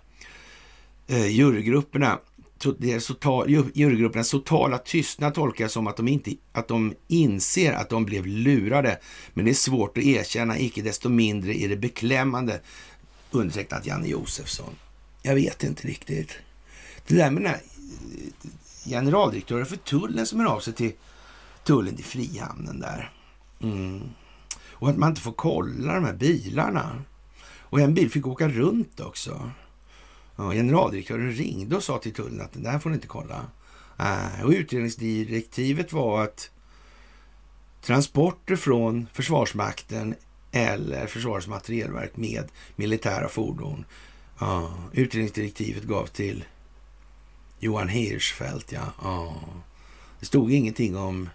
eh, jurygrupperna deras total, jurygruppernas totala tystnad tolkas som att de, inte, att de inser att de blev lurade. Men det är svårt att erkänna, icke desto mindre är det beklämmande. Undertecknat Janne Josefsson. Jag vet inte riktigt. Det där med den här generaldirektören för tullen som hör av sig till tullen i Frihamnen där. Mm. Och att man inte får kolla de här bilarna. Och en bil fick åka runt också. Ja, generaldirektören ringde och sa till tullen att den där får ni inte kolla. Äh, och utredningsdirektivet var att transporter från Försvarsmakten eller Försvarets materielverk med militära fordon. Ja, utredningsdirektivet gav till Johan Hirschfeldt, ja. ja. Det stod ingenting om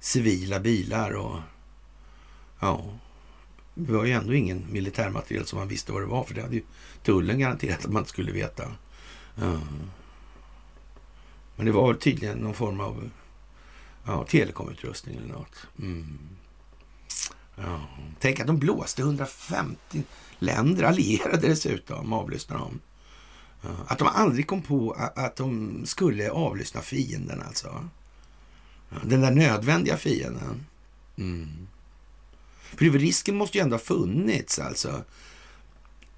civila bilar och ja, det var ju ändå ingen militärmateriel som man visste vad det var, för det hade ju tullen garanterat att man skulle veta. Ja. Men det var tydligen någon form av ja, telekomutrustning eller något. Mm. Ja. Tänk att de blåste 150 länder, allierade dessutom, avlyssnade de. Att de aldrig kom på att de skulle avlyssna fienden alltså. Den där nödvändiga fienden. Mm. För risken måste ju ändå ha funnits alltså.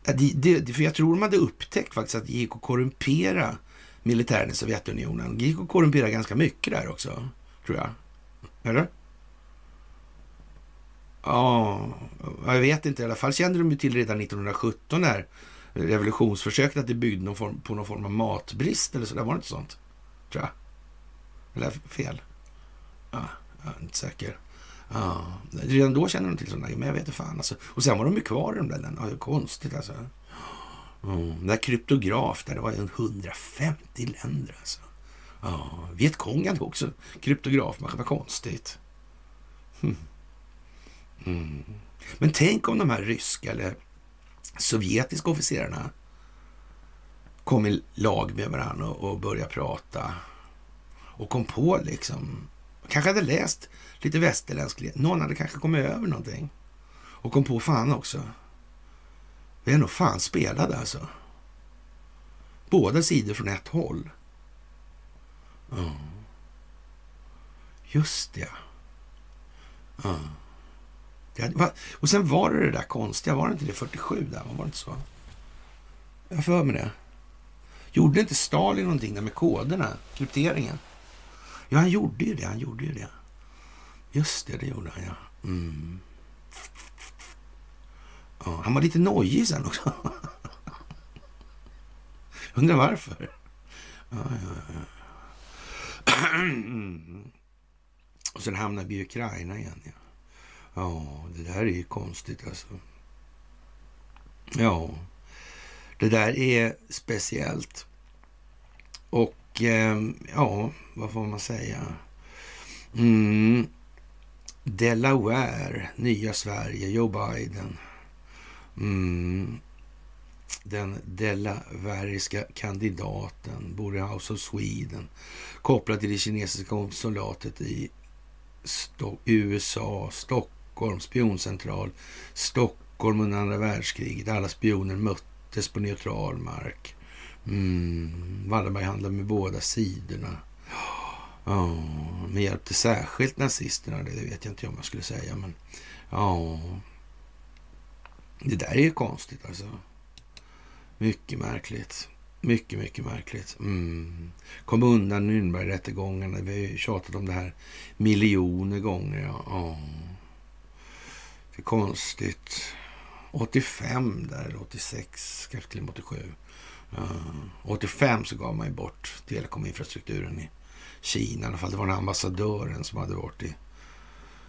Det, det, för jag tror de hade upptäckt faktiskt att det gick att korrumpera militären i Sovjetunionen. Det gick att korrumpera ganska mycket där också, tror jag. Eller? Ja, jag vet inte. I alla fall kände de ju till redan 1917 när revolutionsförsöket att det byggde någon form, på någon form av matbrist eller så. Där var det inte sånt? Tror jag. Eller fel? Ja, jag är inte säker. Ja, redan då kände de till sådana men jag vet inte fan alltså. Och sen var de ju kvar i de där länderna. Ja, konstigt alltså. Mm, den där kryptograf där, det var 150 länder alltså. Ja, Vietkong hade också kryptograf, men vad konstigt. Mm. Mm. Men tänk om de här ryska eller sovjetiska officerarna kom i lag med varandra och, och började prata och kom på liksom, kanske hade läst lite västerländsk, någon hade kanske kommit över någonting och kom på fan också. Vi är nog fan spelade alltså. Båda sidor från ett håll. Ja. Just det. Ja. Och sen var det det där konstiga, var det inte det 47 där? Var det inte så? Jag för mig det. Gjorde inte Stalin någonting där med koderna, krypteringen? Ja, han gjorde ju det. Han gjorde ju det. Just det, det gjorde han, ja. Mm. ja han var lite nojig sen också. [LAUGHS] Undrar varför. Ja, ja, ja. [CLEARS THROAT] Och sen hamnade vi i Ukraina igen. Ja. Ja, det där är ju konstigt alltså. Ja, det där är speciellt. Och eh, ja, vad får man säga? Mm. Delaware, nya Sverige, Joe Biden. Mm. Den delavariska kandidaten bor i House of Sweden kopplad till det kinesiska konsulatet i Sto USA, Stockholm Stockholm, spioncentral, Stockholm under andra världskriget. Alla spioner möttes på neutral mark. Mm. Wallenberg handlade med båda sidorna. Ja, men hjälpte särskilt nazisterna, det vet jag inte om jag skulle säga. Men ja, det där är ju konstigt alltså. Mycket märkligt. Mycket, mycket märkligt. Mm. Kom undan Nürnbergrättegångarna. Vi har ju tjatat om det här miljoner gånger. Ja. Oh. Det är konstigt. 85 där, 86, kanske till och med 87. Uh, 85 så gav man ju bort telekominfrastrukturen i Kina. I alla fall det var den ambassadören som hade varit i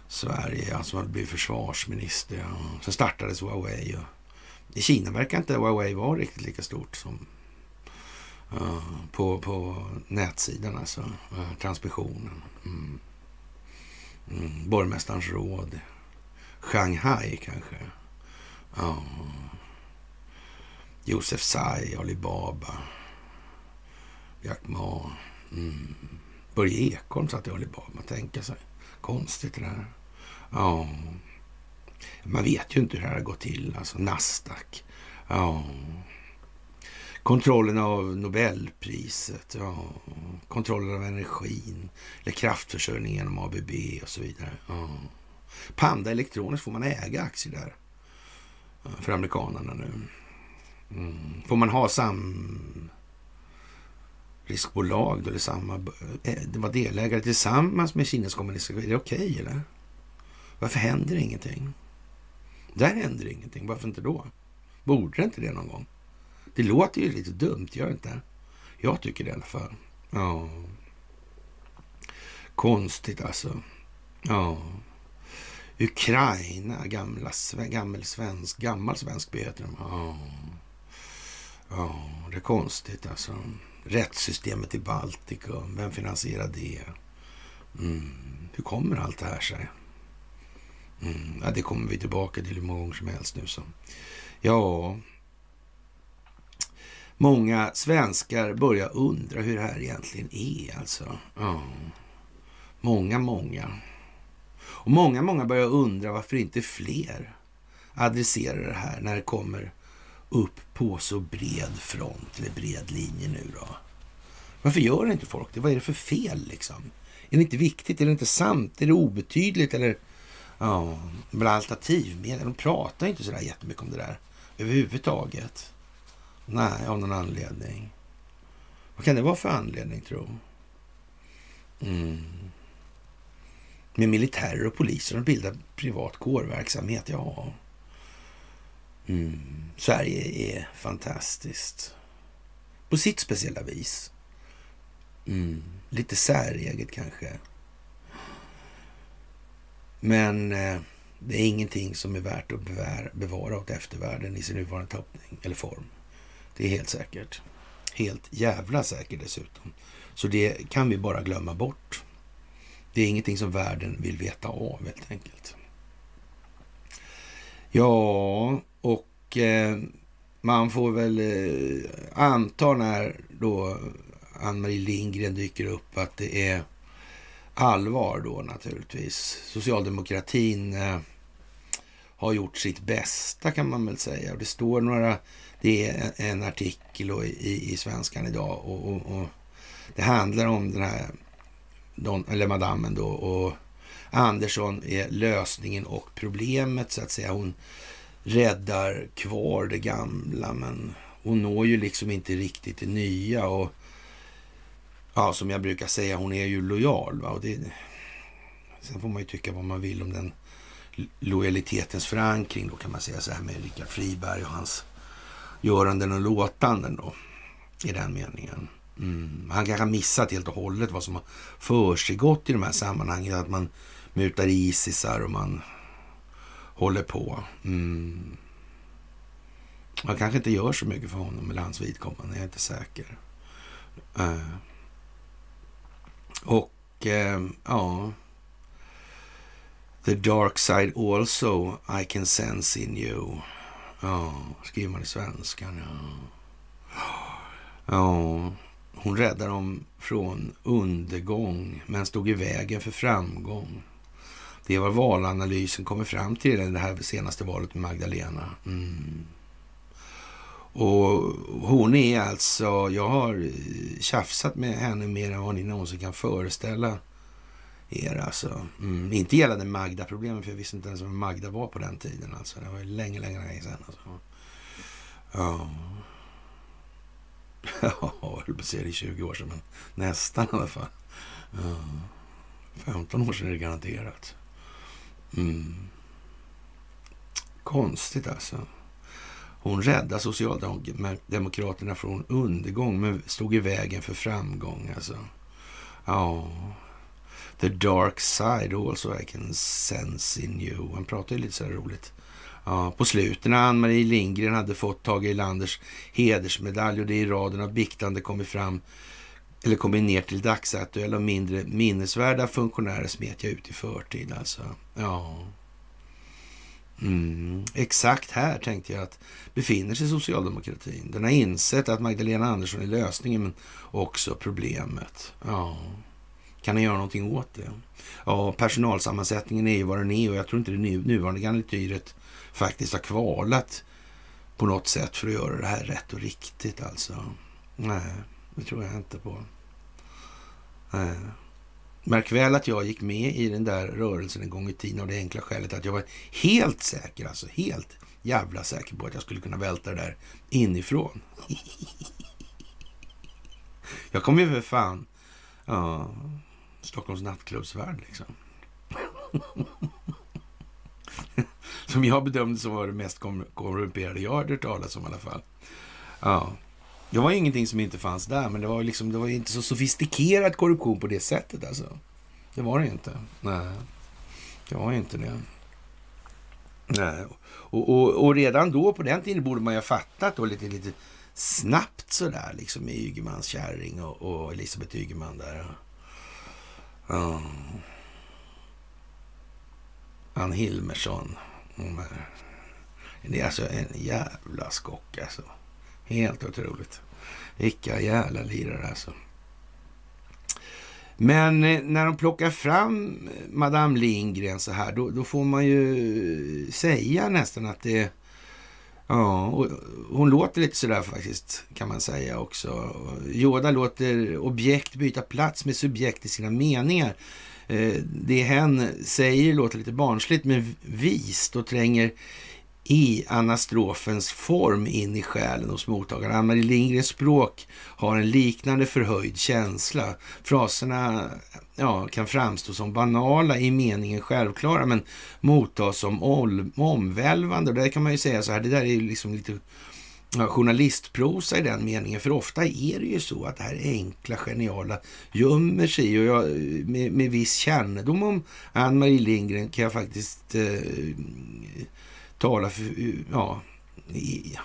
Sverige, ja, som hade blivit försvarsminister. Ja. Sen startades Huawei. Och I Kina verkar inte Huawei vara riktigt lika stort som uh, på, på nätsidan, alltså uh, transmissionen. Mm. Mm. Borgmästarens råd Shanghai kanske. Ja. Josef Tsai, Alibaba. Jack Ma. Mm. Börje Ekholm satt i Alibaba. Tänka sig. Konstigt det där. Ja. Man vet ju inte hur det här har gått till. Alltså Nasdaq. Ja. Kontrollen av Nobelpriset, ja. kontrollen av energin, eller kraftförsörjningen genom ABB och så vidare. Ja. Panda Electronics får man äga aktier där. Eh, för amerikanerna nu. Mm. Får man ha sam riskbolag då, eller samma, eh, det var delägare tillsammans med Kinas kommunistiska, är det okej okay, eller? Varför händer ingenting? Där händer ingenting, varför inte då? Borde det inte det någon gång? Det låter ju lite dumt, gör det inte? Jag tycker det i alla fall. Ja. Konstigt alltså. Ja. Ukraina, gamla, gammal svensk, gammal svensk heter de. Ja. ja, det är konstigt alltså. Rättssystemet i Baltikum, vem finansierar det? Mm. Hur kommer allt det här sig? Mm. Ja, det kommer vi tillbaka till hur många gånger som helst nu. Så. Ja, många svenskar börjar undra hur det här egentligen är. Alltså. Ja. Många, många. Och många, många börjar undra varför inte fler adresserar det här när det kommer upp på så bred front eller bred linje nu då. Varför gör inte folk det? Vad är det för fel liksom? Är det inte viktigt? Är det inte sant? Är det obetydligt? Eller ja, alternativmedia, de pratar inte sådär jättemycket om det där överhuvudtaget. Nej, av någon anledning. Vad kan det vara för anledning, tro? Mm. Med militärer och poliser och bildar privat kårverksamhet, ja. Mm. Sverige är fantastiskt. På sitt speciella vis. Mm. Lite säreget kanske. Men eh, det är ingenting som är värt att bevara, bevara åt eftervärlden i sin nuvarande tappning eller form. Det är helt säkert. Helt jävla säkert dessutom. Så det kan vi bara glömma bort. Det är ingenting som världen vill veta av helt enkelt. Ja, och eh, man får väl eh, anta när då Ann-Marie Lindgren dyker upp att det är allvar då naturligtvis. Socialdemokratin eh, har gjort sitt bästa kan man väl säga. Och det står några, det är en artikel i, i Svenskan idag och, och, och, det handlar om den här, don, eller madammen då och Andersson är lösningen och problemet så att säga. Hon räddar kvar det gamla men hon når ju liksom inte riktigt det nya och ja, som jag brukar säga, hon är ju lojal. Va? Och det, sen får man ju tycka vad man vill om den lojalitetens förankring då kan man säga så här med Rickard Friberg och hans göranden och låtanden då i den meningen. Mm. Han kanske har missat helt och hållet vad som har försiggått i de här sammanhangen. Att man mutar Isisar och man håller på. Mm. Man kanske inte gör så mycket för honom eller hans vidkommande, jag är inte säker. Uh. Och uh, ja... The dark side also I can sense in you. Ja, skriver man i svenskan. Ja. ja, hon räddade dem från undergång men stod i vägen för framgång. Det är vad valanalysen kommer fram till i det här senaste valet med Magdalena. Mm. Och hon är alltså, jag har eh, tjafsat med henne mer än vad ni någonsin kan föreställa er alltså. Mm, inte gällande Magda-problemen, för jag visste inte ens vem Magda var på den tiden alltså. Det var länge, länge, länge sedan alltså. Ja. Ja, jag höll på att säga det i 20 år sedan, men nästan i alla fall. Ja. 15 år sedan är det garanterat. Mm. Konstigt alltså. Hon räddade Socialdemokraterna från undergång, men stod i vägen för framgång. Alltså. Ja, the dark side also I can sense in you. Han pratar ju lite så här roligt. Ja, på slutet när Ann-Marie Lindgren hade fått Tage Erlanders hedersmedalj och det i raden av biktande kommit fram eller kommit ner till dagsaktuella och mindre minnesvärda funktionärer smet jag ut i förtid alltså. Ja. Mm, exakt här tänkte jag att befinner sig socialdemokratin. Den har insett att Magdalena Andersson är lösningen men också problemet. Ja. Kan den göra någonting åt det? Ja, personalsammansättningen är ju vad den är och jag tror inte det nuvarande garnityret faktiskt har kvalat på något sätt för att göra det här rätt och riktigt alltså. Nej, det tror jag inte på. Nej. Märk väl att jag gick med i den där rörelsen en gång i tiden av det enkla skälet att jag var helt säker, alltså helt jävla säker på att jag skulle kunna välta det där inifrån. [LAUGHS] jag kom ju för fan, ja, Stockholms nattklubbsvärld liksom. [LAUGHS] som jag bedömde som var det mest korrumperade jag hade hört talas om i alla fall. Ja. Det var ingenting som inte fanns där, men det var, liksom, det var inte så sofistikerad korruption på det sättet alltså. Det var det inte. Nej, det var inte det. Nej. Och, och, och, redan då, på den tiden, borde man ju ha fattat då lite, lite snabbt sådär, liksom med Ygemans kärring och, och Elisabeth Ygeman där. Ja. Ann Hilmersson. Det är alltså en jävla skock alltså. Helt otroligt. Vilka jävla lirare alltså. Men eh, när de plockar fram eh, Madame Lindgren så här, då, då får man ju säga nästan att det... Ja, hon låter lite sådär faktiskt, kan man säga också. Yoda låter objekt byta plats med subjekt i sina meningar. Eh, det hen säger låter lite barnsligt men vist och tränger i anastrofens form in i själen hos mottagaren. Ann-Marie Lindgrens språk har en liknande förhöjd känsla. Fraserna ja, kan framstå som banala i meningen självklara men mottas som omvälvande. Och där kan man ju säga så här, det där är ju liksom lite ja, journalistprosa i den meningen. För ofta är det ju så att det här enkla, geniala gömmer sig. Och jag, med, med viss kännedom om Ann-Marie Lindgren kan jag faktiskt eh, tala för, ja, i,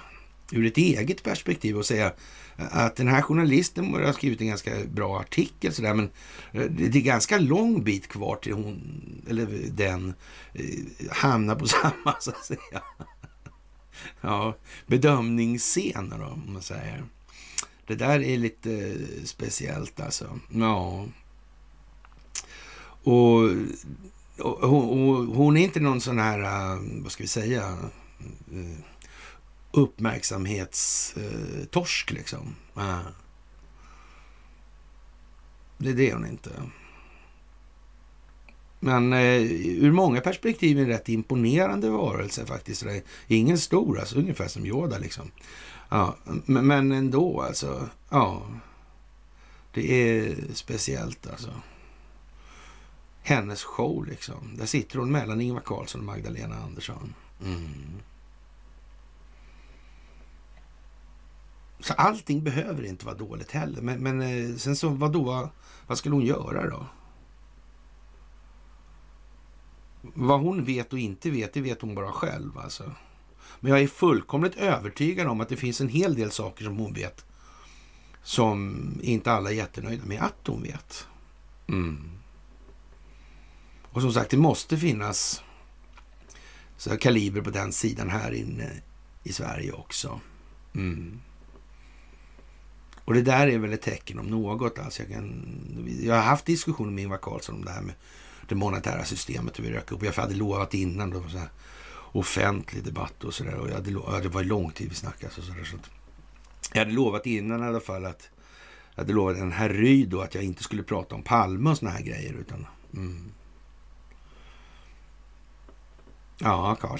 ur ett eget perspektiv och säga att den här journalisten har skrivit en ganska bra artikel sådär, men eh, det är ganska lång bit kvar till hon, eller den, eh, hamnar på samma, så att säga, [LAUGHS] ja, bedömningsscener då, om man säger. Det där är lite speciellt alltså. Ja. Och hon, hon, är inte någon sån här, eh, vad ska vi säga, eh, uppmärksamhetstorsk liksom. Det är det hon inte. Men eh, ur många perspektiv en rätt imponerande varelse faktiskt. Det är ingen stor, alltså ungefär som Yoda liksom. Ja, men, men ändå alltså. Ja, det är speciellt alltså hennes show liksom. Där sitter hon mellan Ingvar Carlsson och Magdalena Andersson. Mm. Så allting behöver inte vara dåligt heller. Men, men eh, sen så, vadå? Vad skulle hon göra då? Vad hon vet och inte vet, det vet hon bara själv alltså. Men jag är fullkomligt övertygad om att det finns en hel del saker som hon vet som inte alla är jättenöjda med att hon vet. Mm. Och som sagt, det måste finnas så kaliber på den sidan här inne i Sverige också. Mm. Och det där är väl ett tecken om något. Alltså jag, kan, jag har haft diskussioner med Ingvar Carlsson om det här med det monetära systemet och vi rök upp. Jag hade lovat innan då, så här, offentlig debatt och sådär. Och jag hade, ja, det var lång tid vi snackade. Alltså, så, där, så jag hade lovat innan i alla fall att jag hade lovat en herryd då att jag inte skulle prata om Palme och såna här grejer. Utan, mm. Ja, Karl.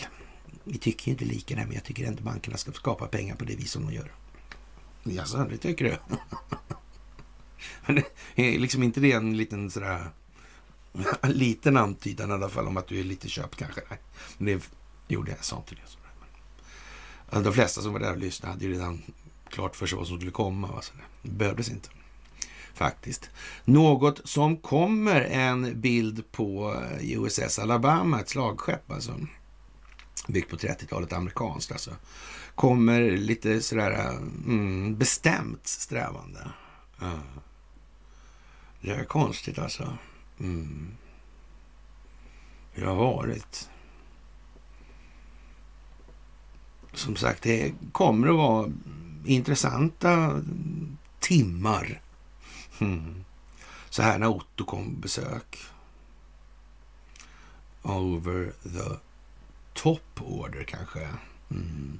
Vi tycker ju inte lika där, men jag tycker ändå bankerna ska skapa pengar på det vis som de gör. Jaså, det tycker du? [LAUGHS] men är liksom inte det en liten sådär... En [LAUGHS] liten antydan i alla fall om att du är lite köpt kanske? Nej, men det gjorde jag, sa inte det. De flesta som var där och lyssnade hade ju redan klart för sig vad som skulle komma. Va? Så det behövdes inte faktiskt. Något som kommer en bild på eh, USS Alabama, ett slagskepp alltså. Byggt på 30-talet, amerikanskt alltså. Kommer lite sådär eh, mm, bestämt strävande. Ja. Det är konstigt alltså. Mm. Hur det har varit. Som sagt, det kommer att vara intressanta timmar Mm. Så här när Otto kom på besök. Over the top order kanske. Mm.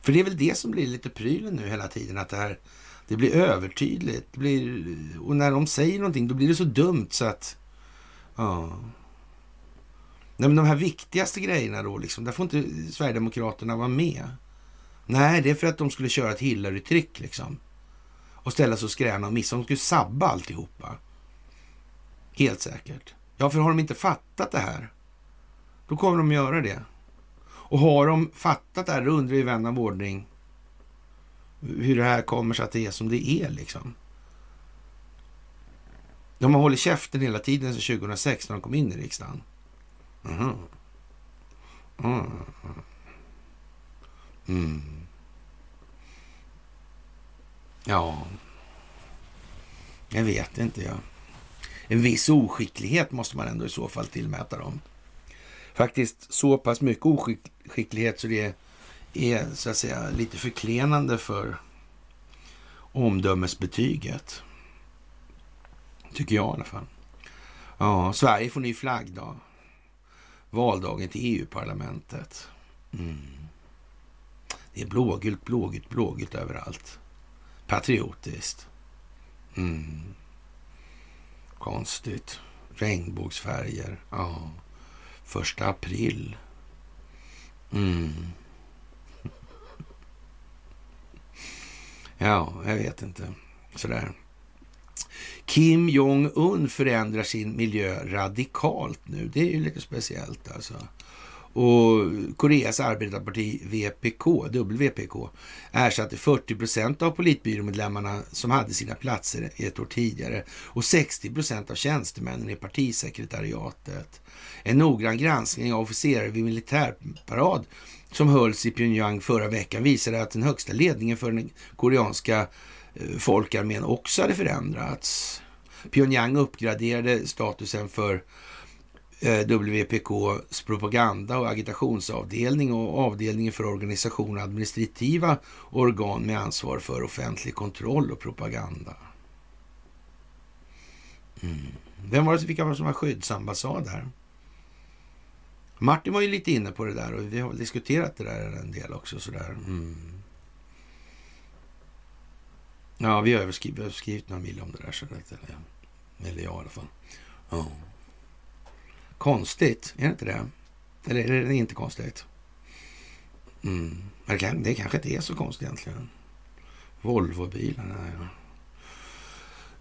För det är väl det som blir lite prylen nu hela tiden. Att det här det blir övertydligt. Det blir, och när de säger någonting då blir det så dumt så att... Ja. Nej, men de här viktigaste grejerna då, liksom, där får inte Sverigedemokraterna vara med. Nej, det är för att de skulle köra ett Hillary-tryck liksom och ställa sig och skräna och missa. De skulle sabba alltihopa. Helt säkert. Ja, för har de inte fattat det här, då kommer de göra det. Och har de fattat det här, då undrar ju vän av ordning, hur det här kommer sig att det är som det är liksom. De har hållit käften hela tiden sedan 2006 när de kom in i riksdagen. Mm. Mm. Mm. Ja, jag vet inte. Ja. En viss oskicklighet måste man ändå i så fall tillmäta dem. Faktiskt så pass mycket oskicklighet så det är så att säga lite förklenande för omdömesbetyget. Tycker jag i alla fall. Ja, Sverige får ny flaggdag. Valdagen till EU-parlamentet. Mm. Det är blågult, blågult, blågult överallt. Patriotiskt. Mm. Konstigt. Regnbågsfärger. Ja. Första april. Mm. Ja, jag vet inte. Sådär. Kim Jong-Un förändrar sin miljö radikalt nu. Det är ju lite speciellt alltså. Och Koreas arbetarparti VPK, WPK, ersatte 40 procent av politbyråmedlemmarna som hade sina platser ett år tidigare och 60 procent av tjänstemännen i partisekretariatet. En noggrann granskning av officerare vid militärparad som hölls i Pyongyang förra veckan visade att den högsta ledningen för den koreanska eh, folkarmén också hade förändrats. Pyongyang uppgraderade statusen för Eh, WPKs propaganda och agitationsavdelning och avdelningen för organisation och administrativa organ med ansvar för offentlig kontroll och propaganda. Mm. Vem var det, vilka var det som var skyddsambassad här? Martin var ju lite inne på det där och vi har diskuterat det där en del också. Sådär. Mm. Ja, vi har skrivit, några mil om det där. Så det, eller, eller jag i alla fall. Ja. Konstigt, är det inte det? Eller är det inte konstigt? Mm. Det, kan, det kanske inte är så konstigt egentligen. Volvobilarna, ja.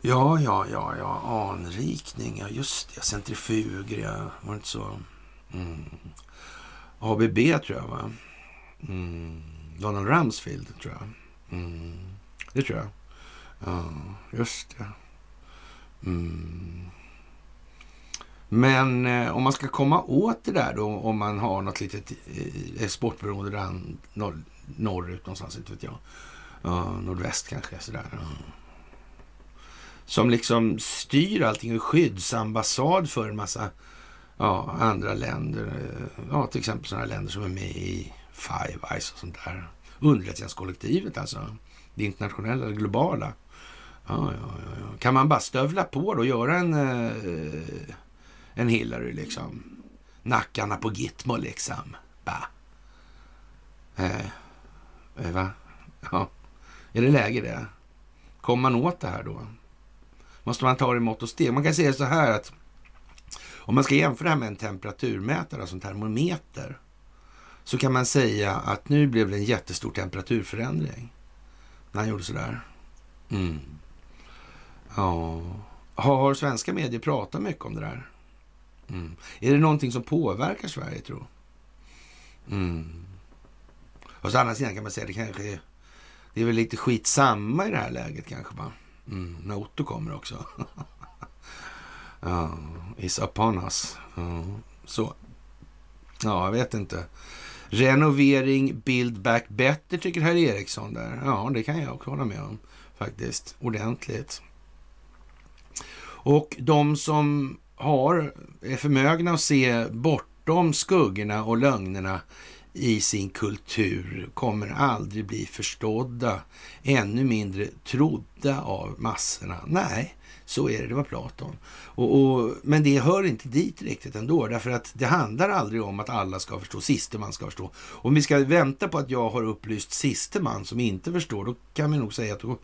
Ja, ja, ja, ja. Anrikning, ja just det. Centrifuger, ja. Var det inte så? Mm. ABB tror jag, va? Mm. Donald Rumsfield, tror jag. Mm. Det tror jag. Ja, just det. Mm. Men eh, om man ska komma åt det där då, om man har något litet eh, exportberoende där norr, norrut någonstans, inte vet jag. Uh, nordväst kanske, sådär. Uh. Som liksom styr allting, skyddsambassad för en massa ja, andra länder. Eh, ja, till exempel sådana länder som är med i Five Eyes och sånt där. Underrättelsetjänstkollektivet alltså. Det internationella, det globala. Ja, ja, ja, Kan man bara stövla på då och göra en, eh, en Hillary liksom? Nackarna på Gitmo liksom. Va? Eh, eh, va? Ja. Är det läge det? Kommer man åt det här då? Måste man ta det i mått och steg? Man kan säga så här att om man ska jämföra det här med en temperaturmätare, alltså en termometer, så kan man säga att nu blev det en jättestor temperaturförändring när han gjorde sådär. Mm. Ja. Har svenska medier pratat mycket om det där? Mm. Är det någonting som påverkar Sverige, tror mm. Och så andra sidan kan man säga att det kanske är, det är väl lite skitsamma i det här läget kanske. Mm. När Otto kommer också. [LAUGHS] Ja, is upon us. Uh, så. Ja, jag vet inte. Renovering, build back better tycker herr Eriksson där. Ja, det kan jag också hålla med om faktiskt. Ordentligt. Och de som har, är förmögna att se bortom skuggorna och lögnerna i sin kultur kommer aldrig bli förstådda, ännu mindre trodda av massorna. Nej, så är det, det var Platon. Och, och, men det hör inte dit riktigt ändå, därför att det handlar aldrig om att alla ska förstå, siste man ska förstå. Om vi ska vänta på att jag har upplyst siste man som inte förstår, då kan vi nog säga att då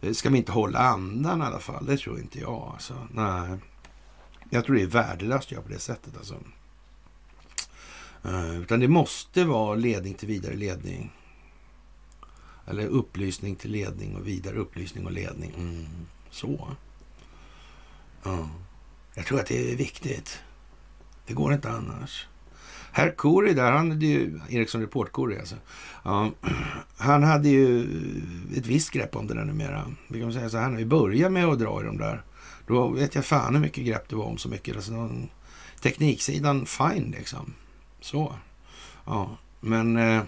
eh, ska vi inte hålla andan i alla fall. Det tror inte jag. Alltså. Nej. Jag tror det är värdelöst att göra på det sättet. Alltså. Uh, utan det måste vara ledning till vidare ledning. Eller upplysning till ledning och vidare upplysning och ledning. Mm. Så. Ja. Jag tror att det är viktigt. Det går inte annars. Herr Kuri där, han hade ju, Ericsson Report Kuri alltså. Ja, [CLEARS THROAT] han hade ju ett visst grepp om det där numera. Vi kan säga så här, när vi började med att dra i de där, då vet jag fan hur mycket grepp det var om så mycket. Alltså, tekniksidan, fine liksom. Så. Ja, men eh,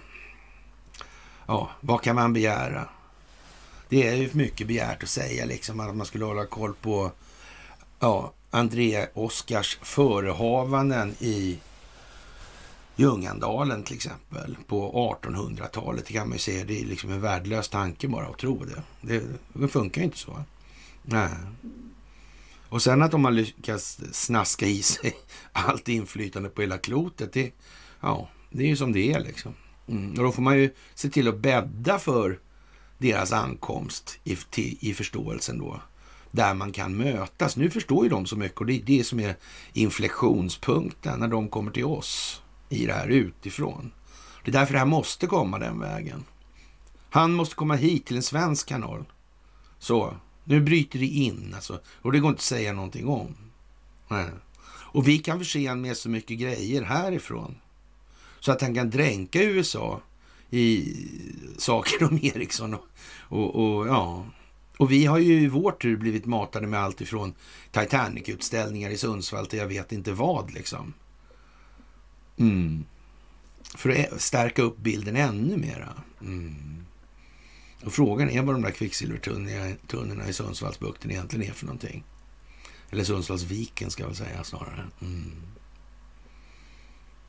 ja, vad kan man begära? Det är ju mycket begärt att säga liksom att man skulle hålla koll på ja, André Oskars förehavanden i Ljungandalen till exempel på 1800-talet. Det kan man ju säga, det är liksom en värdelös tanke bara att tro det. Det, det funkar ju inte så. Nej. Och sen att de har lyckats snaska i sig allt inflytande på hela klotet, det, ja, det är ju som det är liksom. Mm. Och då får man ju se till att bädda för deras ankomst i, till, i förståelsen då. Där man kan mötas. Nu förstår ju de så mycket och det är det som är inflektionspunkten när de kommer till oss i det här utifrån. Det är därför det här måste komma den vägen. Han måste komma hit till en svensk kanal. Så, nu bryter det in alltså. Och det går inte att säga någonting om. Nej. Och vi kan förse honom med så mycket grejer härifrån. Så att han kan dränka USA i saker om Ericsson och, och, och, ja. Och vi har ju i vår tur blivit matade med allt ifrån Titanic-utställningar i Sundsvall till jag vet inte vad liksom. Mm. För att stärka upp bilden ännu mera. Mm. Och frågan är vad de där kvicksilvertunnorna i Sundsvallsbukten egentligen är för någonting. Eller Sundsvallsviken ska jag väl säga snarare. Mm.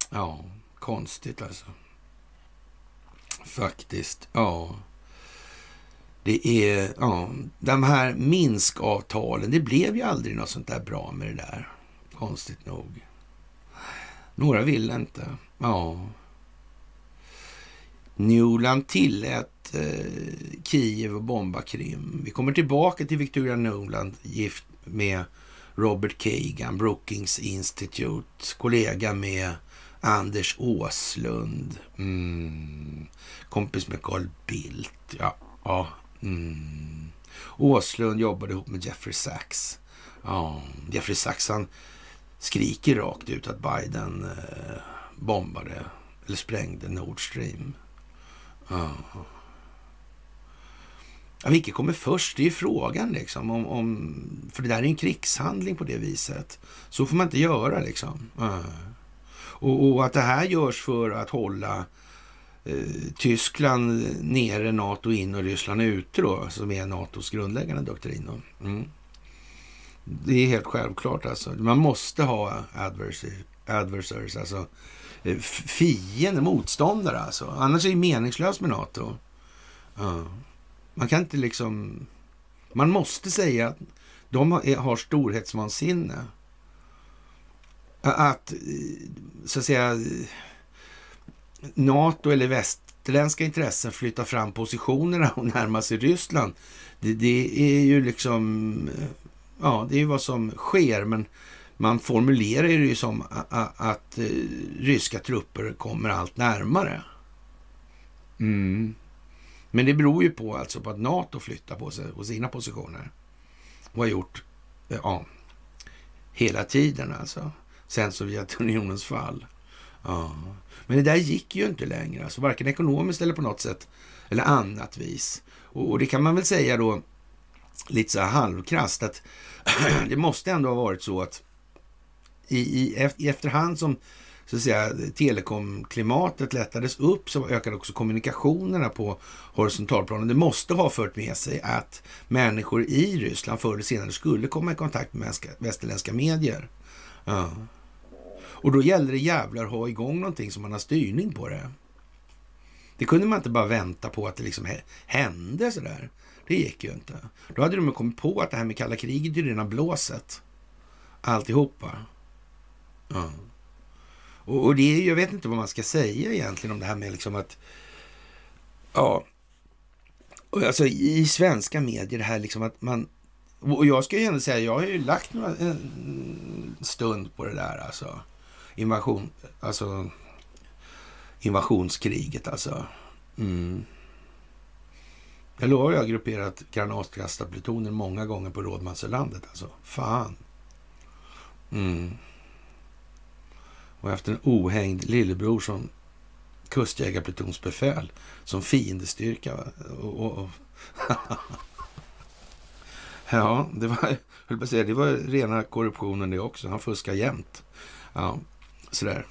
Ja, konstigt alltså. Faktiskt, ja. Det är, ja, de här Minskavtalen, det blev ju aldrig något sånt där bra med det där. Konstigt nog. Några ville inte. Ja. Newland tillät eh, Kiev och bomba Krim. Vi kommer tillbaka till Victoria Nuland, gift med Robert Kagan, Brookings Institute, kollega med Anders Åslund, mm. kompis med Carl Bildt. Ja, ja. Mm. Åslund jobbade ihop med Jeffrey Sachs. Ja, Jeffrey Sachs han skriker rakt ut att Biden eh, bombade eller sprängde Nord Stream. Ja. Ja, vilket kommer först? Det är ju frågan liksom. Om, om, för det där är en krigshandling på det viset. Så får man inte göra liksom. Och, och, att det här görs för att hålla eh, Tyskland nere, NATO in och Ryssland ute då, som är NATOs grundläggande doktrin. Mm. Det är helt självklart alltså. Man måste ha adversaries, alltså eh, fiender, motståndare alltså. Annars är det meningslöst med NATO. Mm. Man kan inte liksom... Man måste säga att de har storhetsvansinne. Att, så att säga, NATO eller västerländska intressen flyttar fram positionerna och närmar sig Ryssland. Det, det är ju liksom ja, det är ju vad som sker, men man formulerar det ju som att, att ryska trupper kommer allt närmare. Mm. Men det beror ju på alltså på att NATO flyttar på sig och sina positioner. Och har gjort, eh, ja, hela tiden alltså. Sen Sovjetunionens fall. Ja. Men det där gick ju inte längre, alltså varken ekonomiskt eller på något sätt eller annat vis. Och, och det kan man väl säga då lite så halvkrast att [CLEARS THROAT] det måste ändå ha varit så att i, i, i efterhand som så att säga, telekomklimatet lättades upp så ökade också kommunikationerna på horisontalplanen. Det måste ha fört med sig att människor i Ryssland förr eller senare skulle komma i kontakt med västerländska medier. Ja. Och då gällde det jävlar att ha igång någonting som man har styrning på det. Det kunde man inte bara vänta på att det liksom hände sådär. Det gick ju inte. Då hade de kommit på att det här med kalla kriget är rena blåset. Alltihopa. Ja. Och, och det är, jag vet inte vad man ska säga egentligen om det här med liksom att... Ja. Och alltså i svenska medier det här liksom att man... Och jag ska ju ändå säga, jag har ju lagt några, en stund på det där alltså. Invasion, alltså invasionskriget alltså. Mm. Jag lovar, jag har grupperat granatkastarplutoner många gånger på Rådmansölandet. Alltså, fan. Mm och haft en ohängd lillebror som kustjägarplutonsbefäl som fiendestyrka. Och, och, och. [LAUGHS] ja, det var, höll på att säga, det var rena korruptionen det också. Han fuskar jämt. Ja, sådär.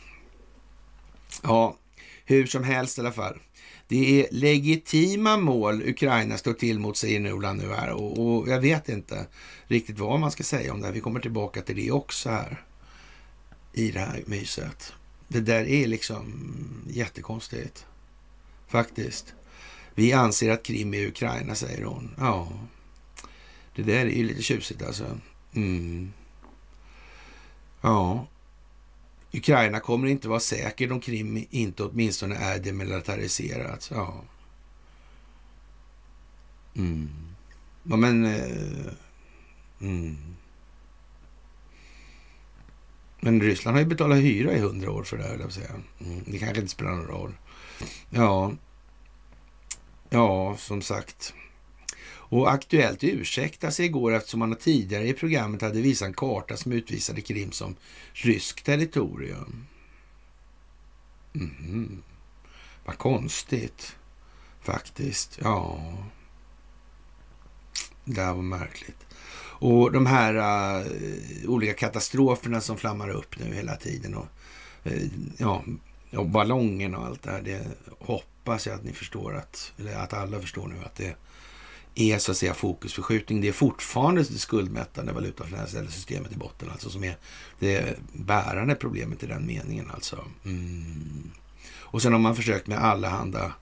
Ja, hur som helst i alla fall. Det är legitima mål Ukraina står till mot, säger Nuland nu här. Och, och, jag vet inte riktigt vad man ska säga om det här. Vi kommer tillbaka till det också här i det här myset. Det där är liksom jättekonstigt. Faktiskt. Vi anser att Krim är Ukraina, säger hon. Ja, det där är ju lite tjusigt alltså. Mm. Ja, Ukraina kommer inte vara säker om Krim inte åtminstone är demilitariserat. Ja. Mm. ja men... Eh, mm. Men Ryssland har ju betalat hyra i hundra år för det här, jag säga. Mm. Det kanske inte spelar någon roll. Ja, ja, som sagt. Och Aktuellt ursäkta sig igår eftersom man tidigare i programmet hade visat en karta som utvisade Krim som ryskt territorium. Mm. Vad konstigt, faktiskt. Ja, det här var märkligt. Och de här uh, olika katastroferna som flammar upp nu hela tiden. Och, uh, ja, och ballongen och allt det här. Det hoppas jag att ni förstår att, eller att alla förstår nu att det är så att säga fokusförskjutning. Det är fortfarande det skuldmättande valutafinansiella systemet i botten, alltså som är det bärande problemet i den meningen. Alltså. Mm. Och sen har man försökt med alla handa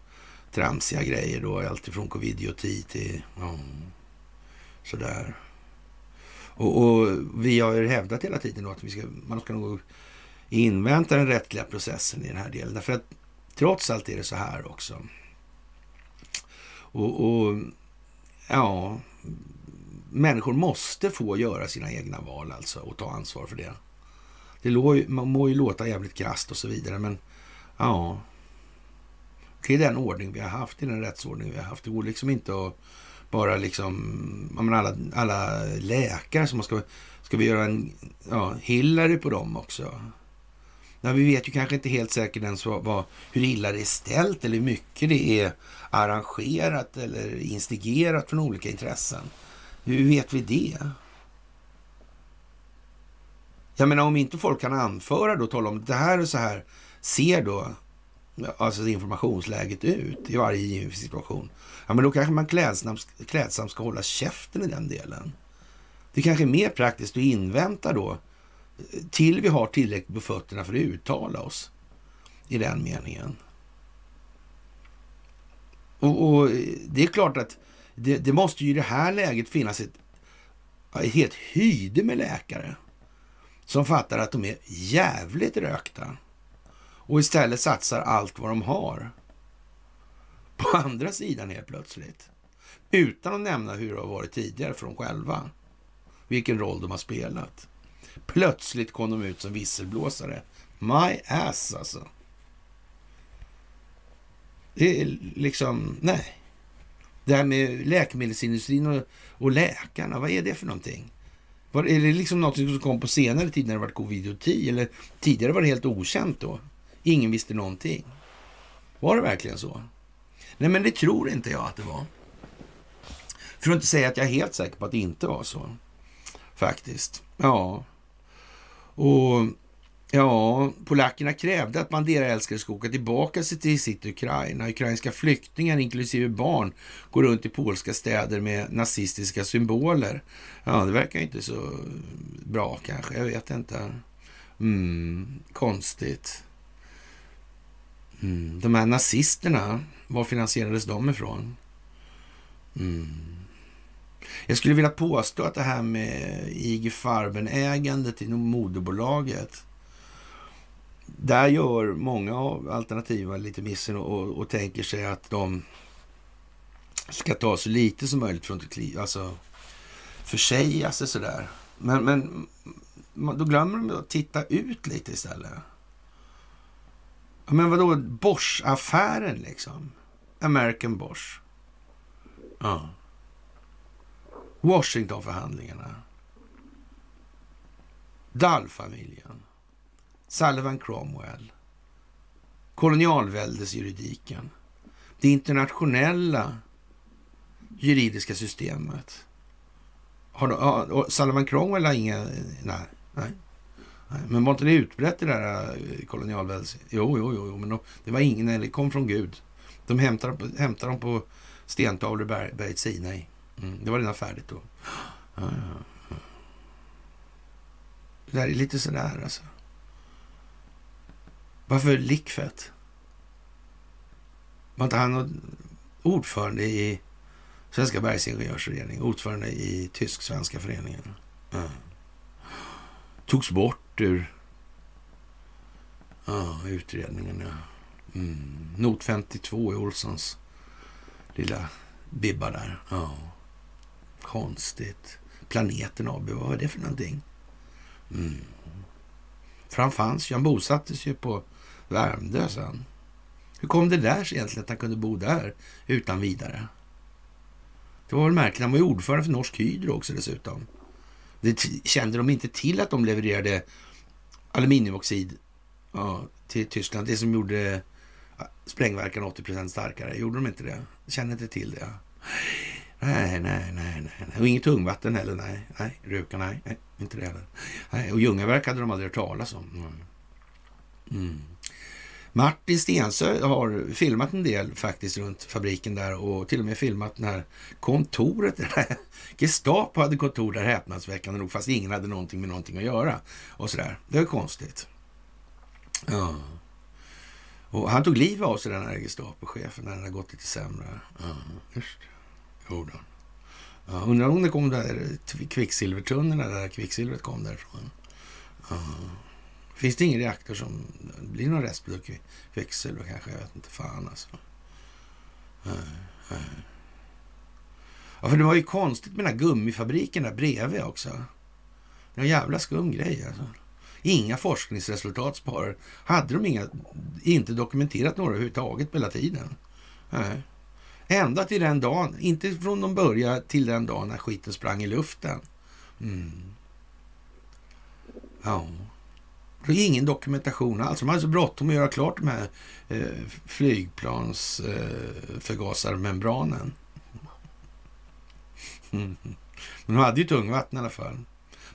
tramsiga grejer då, alltifrån covidioti till ja, sådär. Och, och, vi har ju hävdat hela tiden att vi ska, man ska nog invänta den rättsliga processen i den här delen. Därför att trots allt är det så här också. Och, och Ja, människor måste få göra sina egna val alltså och ta ansvar för det. Det må, man må ju låta jävligt krasst och så vidare, men ja. Det är den ordning vi har haft, det är den rättsordning vi har haft. Det går liksom inte att bara liksom, alla, alla läkare som ska, ska vi göra en ja, Hillary på dem också? Ja, vi vet ju kanske inte helt säkert ens vad, vad, hur illa det är ställt eller hur mycket det är arrangerat eller instigerat från olika intressen. Hur vet vi det? Jag menar om inte folk kan anföra då, tala om det här och så här ser då alltså informationsläget ut i varje given situation. Ja, men då kanske man klädsamt, klädsamt ska hålla käften i den delen. Det kanske är mer praktiskt att invänta då till vi har tillräckligt på fötterna för att uttala oss i den meningen. Och, och det är klart att det, det, måste ju i det här läget finnas ett, ett helt hyde med läkare som fattar att de är jävligt rökta och istället satsar allt vad de har på [LAUGHS] andra sidan helt plötsligt. Utan att nämna hur det har varit tidigare för dem själva. Vilken roll de har spelat. Plötsligt kom de ut som visselblåsare. My ass alltså. Det är liksom, nej. Det här med läkemedelsindustrin och, och läkarna, vad är det för någonting? Var, är det liksom något som kom på senare tid när det var covid-10? Eller tidigare var det helt okänt då? Ingen visste någonting. Var det verkligen så? Nej, men det tror inte jag att det var. För att inte säga att jag är helt säker på att det inte var så. Faktiskt. Ja. Och ja, polackerna krävde att Bandera-älskare ska åka tillbaka till sitt Ukraina. Ukrainska flyktingar, inklusive barn, går runt i polska städer med nazistiska symboler. Ja, det verkar inte så bra kanske. Jag vet inte. Mm, konstigt. Mm. De här nazisterna, var finansierades de ifrån? Mm. Jag skulle vilja påstå att det här med IG Farben-ägandet inom moderbolaget där gör många av alternativen lite missen och, och, tänker sig att de ska ta så lite som möjligt från alltså försäga sig sådär. Men, men då glömmer de att titta ut lite istället. Men vadå, Bosch-affären liksom? American Bosch. Ja. Washingtonförhandlingarna. Dall-familjen. Sullivan Cromwell. Kolonialväldesjuridiken. Det internationella juridiska systemet. Har de, Sullivan Cromwell har inga... Nej, nej. Men var inte det utbrett det där eh, kolonialväldet? Jo, jo, jo, men de, det var ingen, det kom från Gud. De hämtade, hämtade dem på stentavlor i berget Sinai. Mm, det var redan färdigt då. Ja, ja. Det där är lite sådär alltså. Varför Lickfett? Var inte han ordförande i Svenska bergsingenjörsföreningen? Ordförande i Tysk-svenska föreningen? Ja. Togs bort ur ja, utredningen. Ja. Mm. Not 52 i Olssons lilla bibba där. Ja. Konstigt. Planeten AB, vad var det för någonting? Mm. För han fanns ju, han bosattes ju på Värmdö sen. Hur kom det där sig egentligen att han kunde bo där utan vidare? Det var väl märkligt. Han var ju ordförande för Norsk Hydro också dessutom. Det kände de inte till att de levererade aluminiumoxid ja, till Tyskland. Det som gjorde sprängverkan 80 procent starkare. Gjorde de inte det? Kände inte till det. Nej, nej, nej, nej. Och inget tungvatten heller. Nej, nej. Ruka, nej. nej. Inte det heller. Nej. Och Ljungaverk hade de aldrig hört talas om. Mm. mm. Martin Stensö har filmat en del faktiskt runt fabriken där och till och med filmat den här kontoret. [LAUGHS] Gestapo hade kontor där häpnadsväckande nog fast ingen hade någonting med någonting att göra. Och sådär. Det är konstigt. Ja. Och han tog livet av sig den här Gestapo-chefen när det hade gått lite sämre. Ja, just det. Ja, undrar om det kom där eh, kvicksilvertunnorna där kvicksilvret kom därifrån. Ja. Finns det ingen reaktor som blir någon restprodukt kvicksilver kanske? Jag vet inte fan alltså. Ja, för det var ju konstigt med den här gummifabriken där bredvid också. Det var en jävla skum grej alltså. Inga forskningsresultat sparade. Hade de inga, inte dokumenterat några överhuvudtaget på hela tiden. Nej. Ända till den dagen, inte från de började till den dagen när skiten sprang i luften. Mm. Ja. Det är ingen dokumentation alls. De hade så bråttom att göra klart de här eh, flygplansförgasarmembranen. Eh, mm. [LAUGHS] Men de hade ju tungvatten i alla fall.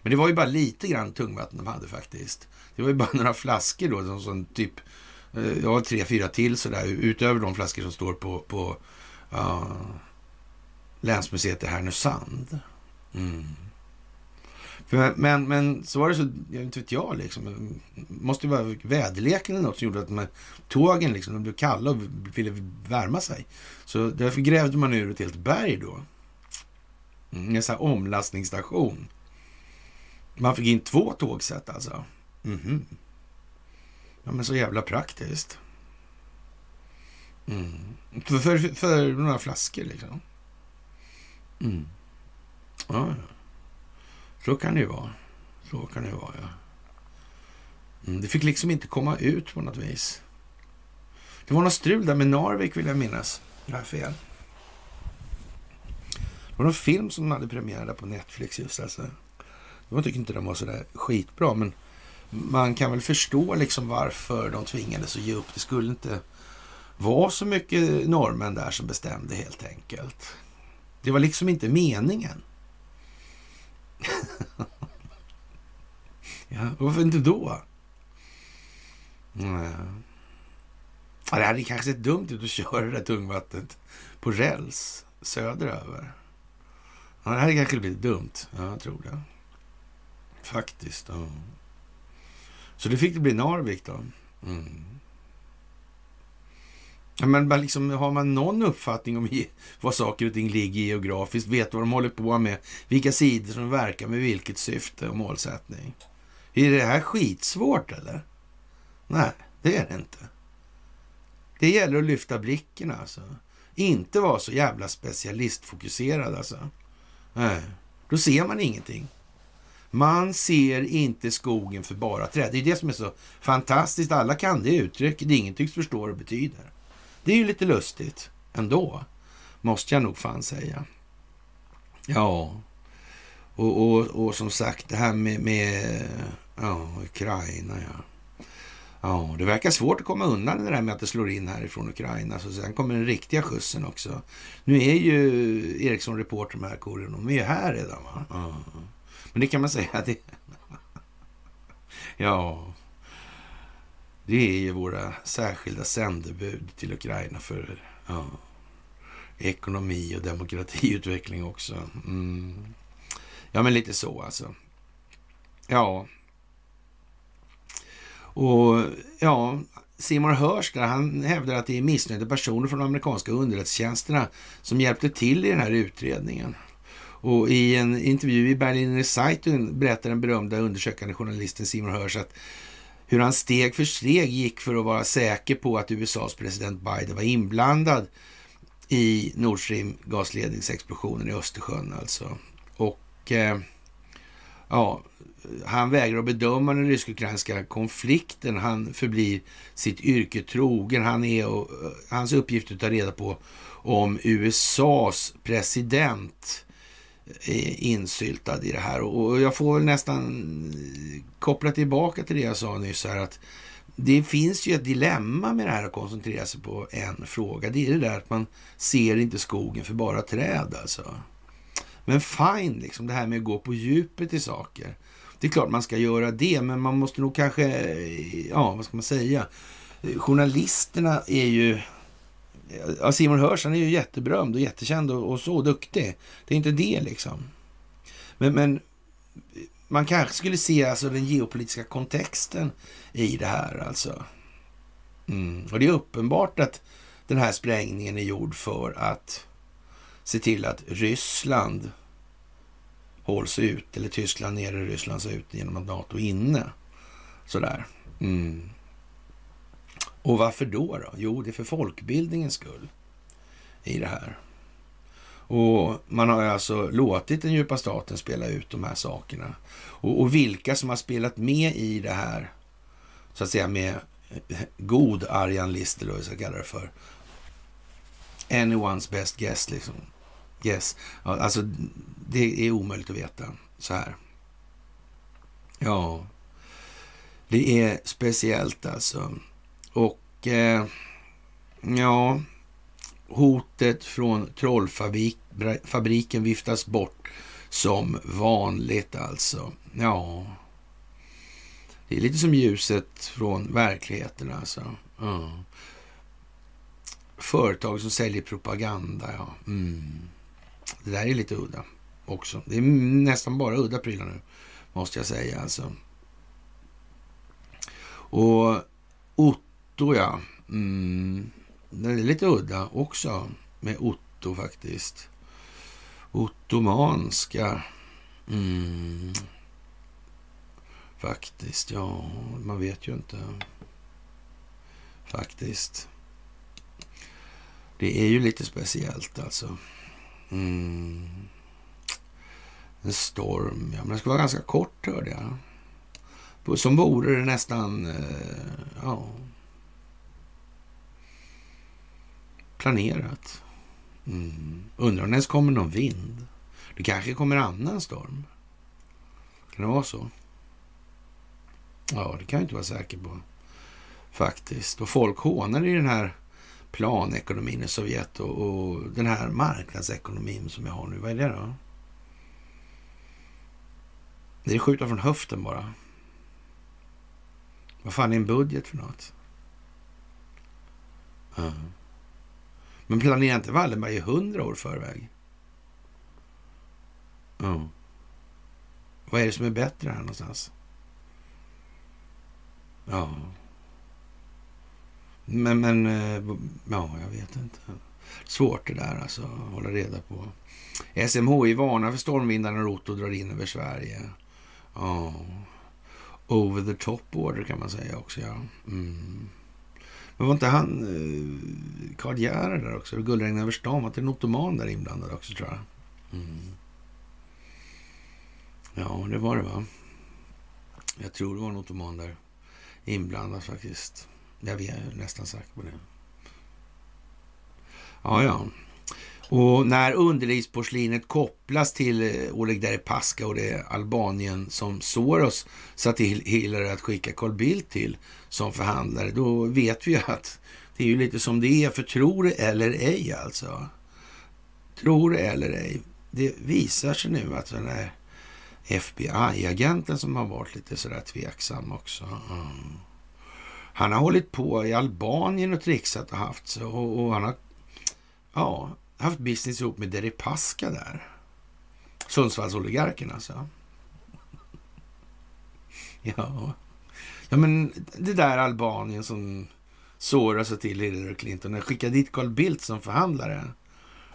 Men det var ju bara lite grann tungvatten de hade faktiskt. Det var ju bara [LAUGHS] några flaskor då, som, som typ, eh, ja, tre, fyra till sådär, utöver de flaskor som står på, på uh, Länsmuseet i Härnösand. Mm. Men, men, men, så var det så, jag inte vet jag liksom. Måste ju vara väderleken eller något som gjorde att de här tågen liksom, de blev kalla och ville värma sig. Så därför grävde man ur ett helt berg då. Mm, en sån här omlastningsstation. Man fick in två tågsätt alltså. Mm -hmm. Ja men så jävla praktiskt. Mm. För, för, för, några flaskor liksom. Mm. Ja, ja. Så kan det ju vara. Så kan det vara, ja. Mm, det fick liksom inte komma ut på något vis. Det var något strul där med Narvik vill jag minnas. Jag har fel. Det var någon film som hade premiär där på Netflix just alltså. Jag tycker inte den var sådär skitbra, men man kan väl förstå liksom varför de tvingades att ge upp. Det skulle inte vara så mycket norrmän där som bestämde helt enkelt. Det var liksom inte meningen. [LAUGHS] ja, varför inte då? Ja, det hade kanske sett dumt ut att köra det där tungvattnet på räls söderöver. Ja, det hade kanske blivit dumt. Ja, jag tror det. Faktiskt. Ja. Så det fick det bli Narvik då. Mm. Ja, men liksom, har man någon uppfattning om vad saker och ting ligger geografiskt, vet vad de håller på med, vilka sidor som verkar med vilket syfte och målsättning. Är det här skitsvårt eller? Nej, det är det inte. Det gäller att lyfta blicken alltså. Inte vara så jävla specialistfokuserad alltså. Nej, då ser man ingenting. Man ser inte skogen för bara träd. Det är det som är så fantastiskt. Alla kan det uttrycket. Ingen tycks förstå vad det betyder. Det är ju lite lustigt ändå, måste jag nog fan säga. Ja, och, och, och som sagt det här med, med ja, Ukraina, ja. Ja, det verkar svårt att komma undan det där med att det slår in härifrån Ukraina. Så sen kommer den riktiga skjutsen också. Nu är ju Ericsson Reporter med här, Koren. De är ju här redan va? Ja. Men det kan man säga. Det... [LAUGHS] ja, det är ju våra särskilda sändebud till Ukraina för ja, ekonomi och demokratiutveckling också. Mm. Ja, men lite så alltså. Ja. Och ja, Simon Hörs där, han hävdar att det är missnöjda personer från de amerikanska underrättelsetjänsterna som hjälpte till i den här utredningen. Och i en intervju i Berliner Zeitung berättar den berömda undersökande journalisten Simon Hersh att hur han steg för steg gick för att vara säker på att USAs president Biden var inblandad i Nord Stream gasledningsexplosionen i Östersjön alltså. Och eh, ja, han vägrar att bedöma den rysk-ukrainska konflikten. Han förblir sitt yrke trogen. Han är, och, hans uppgift är att ta reda på om USAs president Eh, insyltad i det här. Och jag får väl nästan koppla tillbaka till det jag sa nyss här att det finns ju ett dilemma med det här att koncentrera sig på en fråga. Det är det där att man ser inte skogen för bara träd alltså. Men fine, liksom det här med att gå på djupet i saker. Det är klart man ska göra det, men man måste nog kanske, ja vad ska man säga, journalisterna är ju, ja, Simon Hörs han är ju jätteberömd och jättekänd och, och så duktig. Det är inte det liksom. Men, men man kanske skulle se alltså den geopolitiska kontexten i det här alltså. Mm. Och det är uppenbart att den här sprängningen är gjord för att se till att Ryssland hålls ut, eller Tyskland nere, Ryssland så ut genom att NATO är inne. Sådär. Mm. Och varför då, då? Jo, det är för folkbildningens skull i det här. Och man har alltså låtit den djupa staten spela ut de här sakerna. Och, och vilka som har spelat med i det här, så att säga med god Arjan Lister, jag ska kalla det för. Anyone's best guess, liksom. Yes. Alltså, det är omöjligt att veta så här. Ja, det är speciellt alltså. Och eh, ja, hotet från trollfabriken viftas bort som vanligt alltså. Ja, det är lite som ljuset från verkligheten alltså. Mm. Företag som säljer propaganda, ja. Mm. Det där är lite udda också. Det är nästan bara udda prylar nu, måste jag säga alltså. Och Otto, ja. Mm, Den är lite udda också med Otto faktiskt. Ottomanska. Mm. Faktiskt, ja, man vet ju inte. Faktiskt. Det är ju lite speciellt alltså. Mm. En storm, ja. Men den ska vara ganska kort hörde jag. Som vore det nästan, eh, ja. Planerat. Mm. Undrar om det ens kommer någon vind. Det kanske kommer annan storm. Kan det vara så? Ja, det kan jag inte vara säker på. Faktiskt. Och folk hånar i den här planekonomin i Sovjet och, och den här marknadsekonomin som jag har nu. Vad är det då? Det är skjuta från höften bara. Vad fan är en budget för något? Uh. Men planerar inte Wallenberg i hundra år förväg? Ja. Vad är det som är bättre här någonstans? Ja. Men, men, eh, ja, jag vet inte. Svårt det där alltså, att hålla reda på. SMHI varnar för stormvindar när Otto drar in över Sverige. Ja. Over the top order kan man säga också, ja. Mm. Men var inte han eh, Karl Gerhard där också? Guldregn över stan. Var inte en ottoman där inblandad också, tror jag? Mm. Ja, det var det, va? Jag tror det var en ottoman där inblandad faktiskt. Jag är nästan säker på det. Ja, ja. Och när underlivsporslinet kopplas till eh, Oleg Deripaska och det Albanien som Soros satt till Hillary att skicka Carl Bildt till som förhandlare, då vet vi att det är ju lite som det är, för tror det eller ej alltså. Tror det eller ej. Det visar sig nu att den här FBI-agenten som har varit lite sådär tveksam också. Mm. Han har hållit på i Albanien och trixat och haft så och, och han har ja, haft business ihop med Deripaska där. Sundsvallsoligarken alltså. [LAUGHS] Ja. ja, men det där Albanien som sårade sig till Hillary Clinton. När skickade dit Carl Bildt som förhandlare.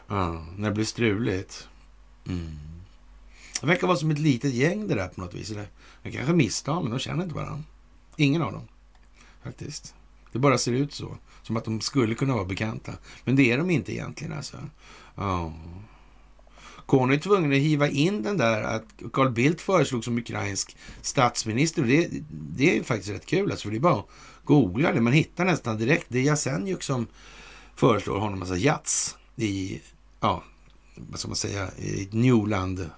Ja, när det blev struligt. Mm. Det verkar vara som ett litet gäng det där på något vis. Eller, jag kanske misstar men de känner inte varandra. Ingen av dem, faktiskt. Det bara ser ut så. Som att de skulle kunna vara bekanta. Men det är de inte egentligen alltså. Um, ja. Konung är tvungen att hiva in den där att Carl Bildt föreslog som ukrainsk statsminister. Det, det är faktiskt rätt kul, alltså, för det är bara att googla det. Man hittar nästan direkt. Det är Jasenjuk som föreslår honom, alltså Jats, i, ja, vad ska man säga, i Newland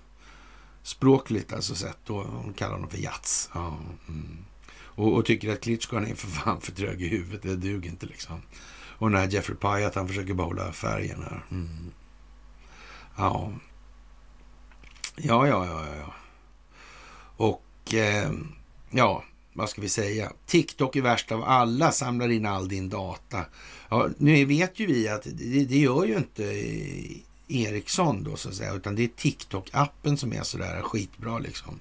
språkligt alltså sett. Då, kallar honom för Jats. Ja, mm och, och, tycker att Klitschko är för fan för trög i huvudet. Det duger inte liksom. Och den här Jeffrey Pyatt, han försöker behålla färgen här. Mm. Ja. Ja, ja, ja, ja. Och eh, ja, vad ska vi säga? TikTok är värst av alla, samlar in all din data. Ja, nu vet ju vi att det, det gör ju inte eh, Ericsson då så att säga, utan det är TikTok-appen som är sådär skitbra liksom.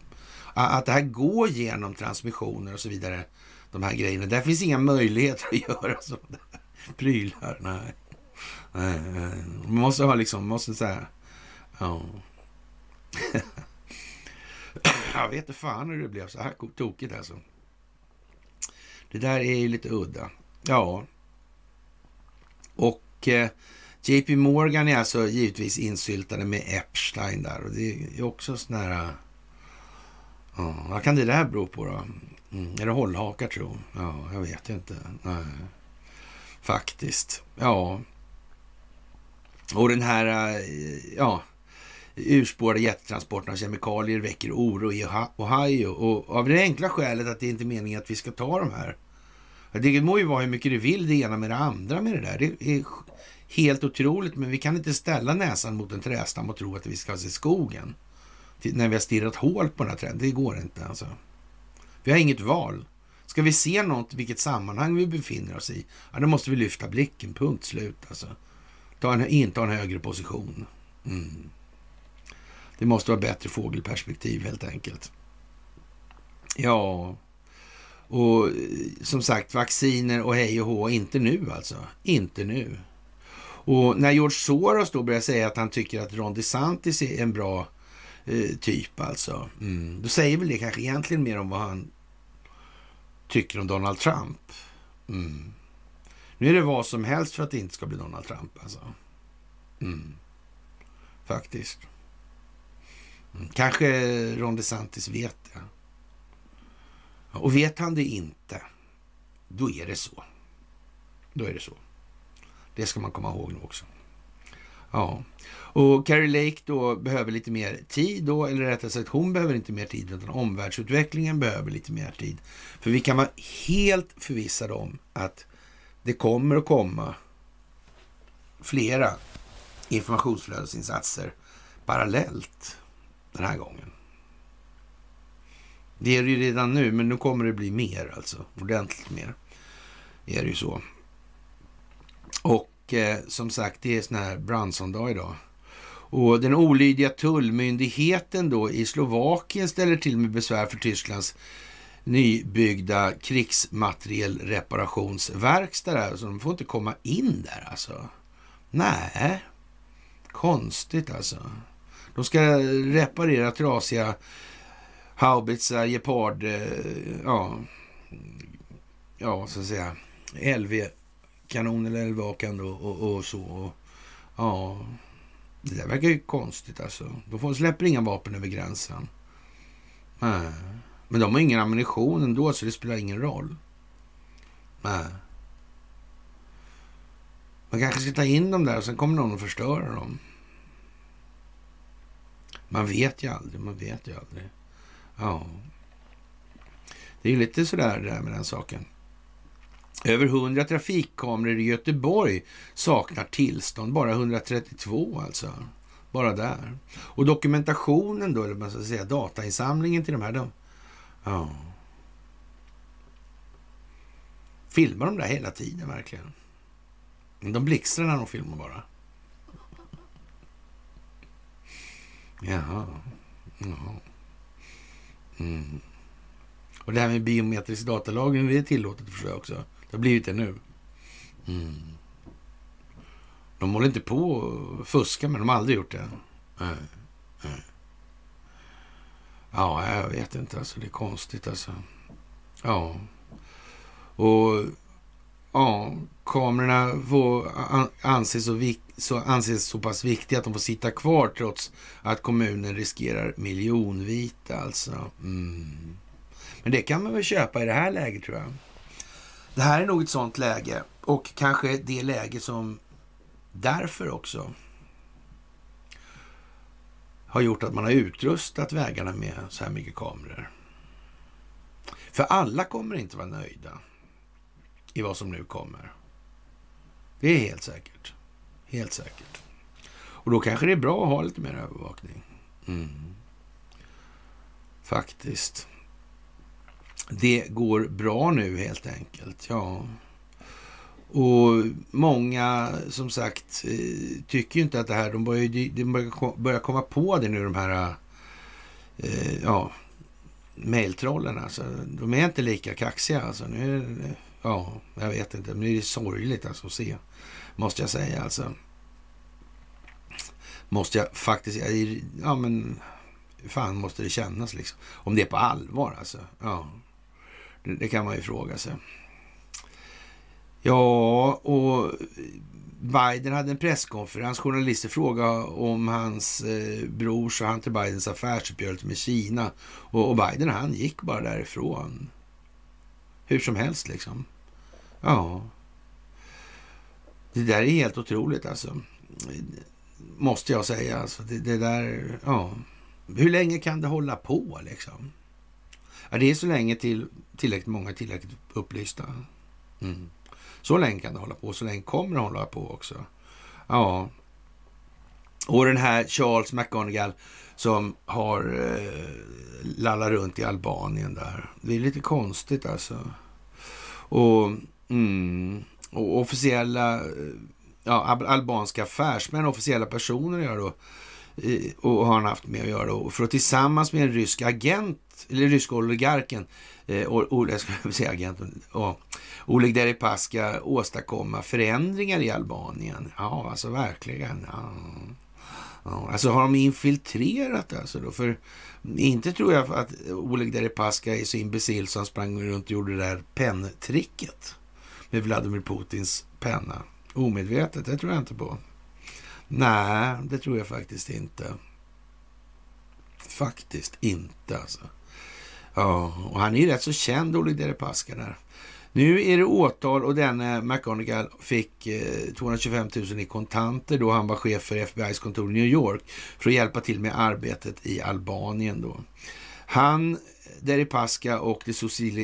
Att det här går genom transmissioner och så vidare, de här grejerna. Där finns inga möjligheter att [LAUGHS] göra sådana prylar. Nej. Man måste ha liksom, måste säga, ja. [LAUGHS] Jag vet inte fan hur det blev så här tokigt alltså. Det där är ju lite udda. Ja. Och eh, JP Morgan är alltså givetvis insyltade med Epstein där och det är också sån här... Ja, vad kan det där bero på då? Mm, är det hållhakar tro? Ja, jag vet inte. Nej. Faktiskt. Ja. Och den här, eh, ja, urspårade jättetransporten av kemikalier väcker oro i Ohio. Och av det enkla skälet att det inte är meningen att vi ska ta de här. Det må ju vara hur mycket du vill det ena med det andra med det där. Det är helt otroligt, men vi kan inte ställa näsan mot en trästam och tro att vi ska se skogen. När vi har stirrat hål på den här trenden. Det går inte alltså. Vi har inget val. Ska vi se något, vilket sammanhang vi befinner oss i, ja, då måste vi lyfta blicken. Punkt slut alltså. Ta en, inta en högre position. Mm. Det måste vara bättre fågelperspektiv helt enkelt. Ja, och som sagt vacciner och hej och hå, inte nu alltså. Inte nu. Och när George Soros då börjar säga att han tycker att Ron DeSantis är en bra eh, typ alltså. Mm. Då säger väl det kanske egentligen mer om vad han tycker om Donald Trump. Mm. Nu är det vad som helst för att det inte ska bli Donald Trump alltså. Mm. Faktiskt. Mm. Kanske Ron DeSantis vet det. Och vet han det inte, då är det så. Då är det så. Det ska man komma ihåg nu också. Ja, och Carrie Lake då behöver lite mer tid då, eller rättare sagt hon behöver inte mer tid, utan omvärldsutvecklingen behöver lite mer tid. För vi kan vara helt förvissade om att det kommer att komma flera informationsflödesinsatser parallellt den här gången. Det är det ju redan nu, men nu kommer det bli mer alltså. Ordentligt mer. Det Är det ju så. Och eh, som sagt, det är sån här Branson-dag idag. Och den olydiga tullmyndigheten då i Slovakien ställer till med besvär för Tysklands nybyggda krigsmaterielreparationsverkstad där. Så de får inte komma in där alltså. Nej, konstigt alltså. De ska reparera trasiga haubitsar, Gepard, eh, ja, ja, så att säga, LV-kanon eller LV-kan och, och, och, så. Och, ja, det där verkar ju konstigt alltså. De släpper inga vapen över gränsen. Nej. Men de har ingen ammunition ändå, så det spelar ingen roll. Nej. Man kanske ska ta in dem där och sen kommer någon att förstöra dem. Man vet ju aldrig, man vet ju aldrig. Ja. Det är ju lite sådär det där med den saken. Över 100 trafikkameror i Göteborg saknar tillstånd. Bara 132 alltså. Bara där. Och dokumentationen då, eller man ska säga datainsamlingen till de här. Då, ja. Filmar de där hela tiden verkligen? De blixtrar när de filmar bara. Jaha. Jaha. Mm. Och det här med biometrisk datalagring, det är tillåtet för sig också. Det har blivit det nu. Mm. De håller inte på att fuska, men de har aldrig gjort det. Nej. Nej. Ja, jag vet inte. Alltså, det är konstigt alltså. Ja. Och ja, kamerorna får anses så, så, anses så pass viktiga att de får sitta kvar trots att kommunen riskerar miljonvita alltså. Mm. Men det kan man väl köpa i det här läget tror jag. Det här är nog ett sånt läge och kanske det läge som därför också har gjort att man har utrustat vägarna med så här mycket kameror. För alla kommer inte vara nöjda i vad som nu kommer. Det är helt säkert. Helt säkert. Och då kanske det är bra att ha lite mer övervakning. Mm. Faktiskt. Det går bra nu helt enkelt. Ja. Och många, som sagt, eh, tycker ju inte att det här... De börjar, de börjar komma på det nu, de här eh, ja, mejltrollen. Alltså. De är inte lika kaxiga. Alltså. Nu är det, ja, jag vet inte. Men det är sorgligt alltså, att se, måste jag säga. Alltså. Måste jag faktiskt... Ja, men fan måste det kännas liksom. Om det är på allvar alltså. Ja, det, det kan man ju fråga sig. Ja, och Biden hade en presskonferens. Journalister frågade om hans eh, brors och Hunter Bidens affärsuppgörelse med Kina. Och, och Biden han gick bara därifrån. Hur som helst liksom. Ja. Det där är helt otroligt alltså. Måste jag säga. Alltså, det, det där, ja. Hur länge kan det hålla på liksom? Ja, det är så länge till tillräckligt många är tillräckligt upplysta. Mm. Så länge kan det hålla på, så länge kommer det hålla på också. Ja. Och den här Charles McGonagall som har eh, lallat runt i Albanien där. Det är lite konstigt alltså. Och, mm, och officiella, eh, ja, albanska affärsmän, officiella personer gör då eh, och har han haft med att göra. Då, för att tillsammans med en rysk agent, eller ryska oligarken, eh, or, jag ska säga agenten, oh, Oleg Deripaska åstadkomma förändringar i Albanien. Ja, alltså verkligen. Ja. Ja, alltså har de infiltrerat alltså då? För inte tror jag att Oleg Deripaska är så imbecill som sprang runt och gjorde det där penntricket med Vladimir Putins penna. Omedvetet, det tror jag inte på. Nej, det tror jag faktiskt inte. Faktiskt inte alltså. Ja, och han är ju rätt så känd, Oleg Deripaska där. Nu är det åtal och denne McGonagall fick eh, 225 000 i kontanter då han var chef för FBI's kontor i New York för att hjälpa till med arbetet i Albanien då. Han eh, Deripaska och det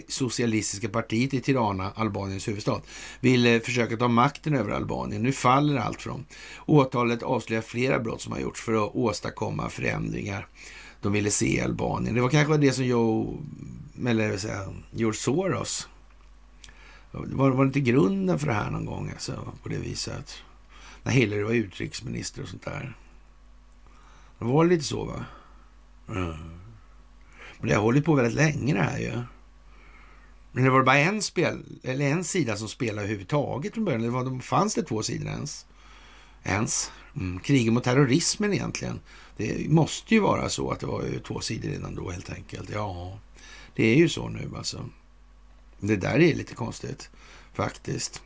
socialistiska partiet i Tirana, Albaniens huvudstad, ville eh, försöka ta makten över Albanien. Nu faller allt från. Åtalet avslöjar flera brott som har gjorts för att åstadkomma förändringar de ville se Albanien. Det var kanske det som Joe, eller säga, George Soros, var, var det inte grunden för det här någon gång alltså, på det viset? När Hillary var utrikesminister och sånt där. Det var lite så va? Mm. Men det har hållit på väldigt länge det här ju. Men det var bara en, spel, eller en sida som spelade överhuvudtaget från början. Det var, fanns det två sidor ens? Ens. Mm. Kriget mot terrorismen egentligen. Det måste ju vara så att det var två sidor redan då helt enkelt. Ja, det är ju så nu alltså. Det där är lite konstigt faktiskt.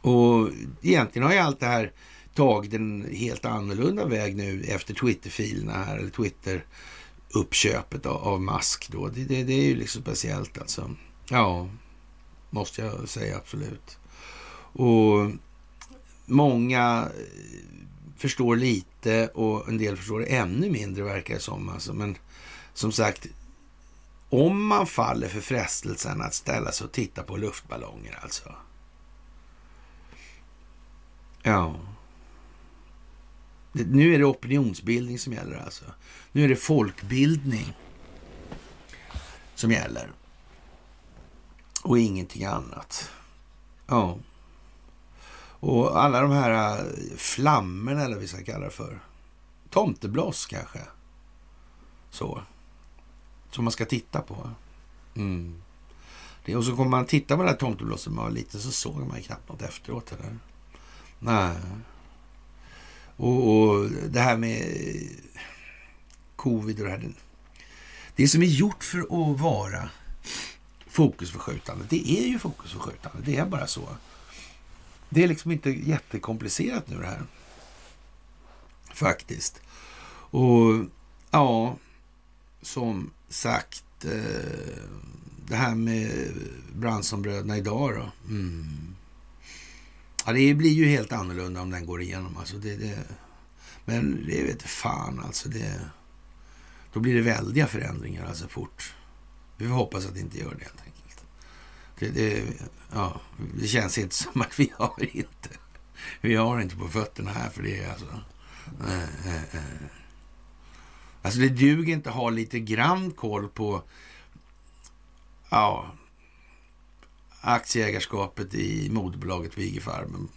Och egentligen har ju allt det här tagit en helt annorlunda väg nu efter Twitter-filerna här, eller Twitter uppköpet av, av Musk då. Det, det, det, är ju liksom speciellt alltså. Ja, måste jag säga absolut. Och många förstår lite och en del förstår ännu mindre verkar det som. Alltså. Men som sagt, om man faller för frestelsen att ställa sig och titta på luftballonger alltså. Ja. Nu är det opinionsbildning som gäller alltså. Nu är det folkbildning som gäller. Och ingenting annat. Ja. Och alla de här äh, flammorna eller vad vi ska kalla det för. Tomtebloss kanske. Så. Som man ska titta på. Mm. Det, och så kommer man titta på det här tomteblosset när man var liten så såg man knappt något efteråt. Eller? Nej. Och, och, det här med covid och det här. Det som är gjort för att vara fokusförskjutande, det är ju fokusförskjutande. Det är bara så. Det är liksom inte jättekomplicerat nu det här. Faktiskt. Och ja, som sagt, eh, det här med Branssonbröderna idag då. Mm. Ja, det blir ju helt annorlunda om den går igenom. Alltså det, det, men det vet fan alltså. Det, då blir det väldiga förändringar alltså fort. Vi får hoppas att det inte gör det helt enkelt. Det, det, ja, det känns inte som att vi har inte. Vi har inte på fötterna här för det alltså. Äh, äh, äh. Alltså det duger inte att ha lite grann koll på ja, aktieägarskapet i moderbolaget Vigefarmen.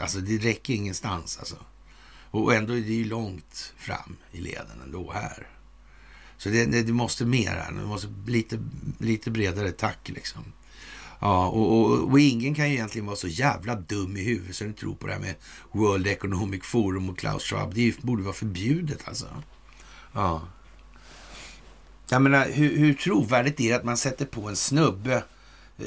Alltså det räcker ingenstans alltså. Och ändå är det ju långt fram i leden ändå här. Så det, det, det måste mer här. Det måste bli lite, lite bredare tack liksom. Ja, och, och, och, ingen kan ju egentligen vara så jävla dum i huvudet så den tror på det här med World Economic Forum och Klaus Schwab. Det borde vara förbjudet alltså. Ja. Jag menar, hur, hur trovärdigt är det att man sätter på en snubbe eh,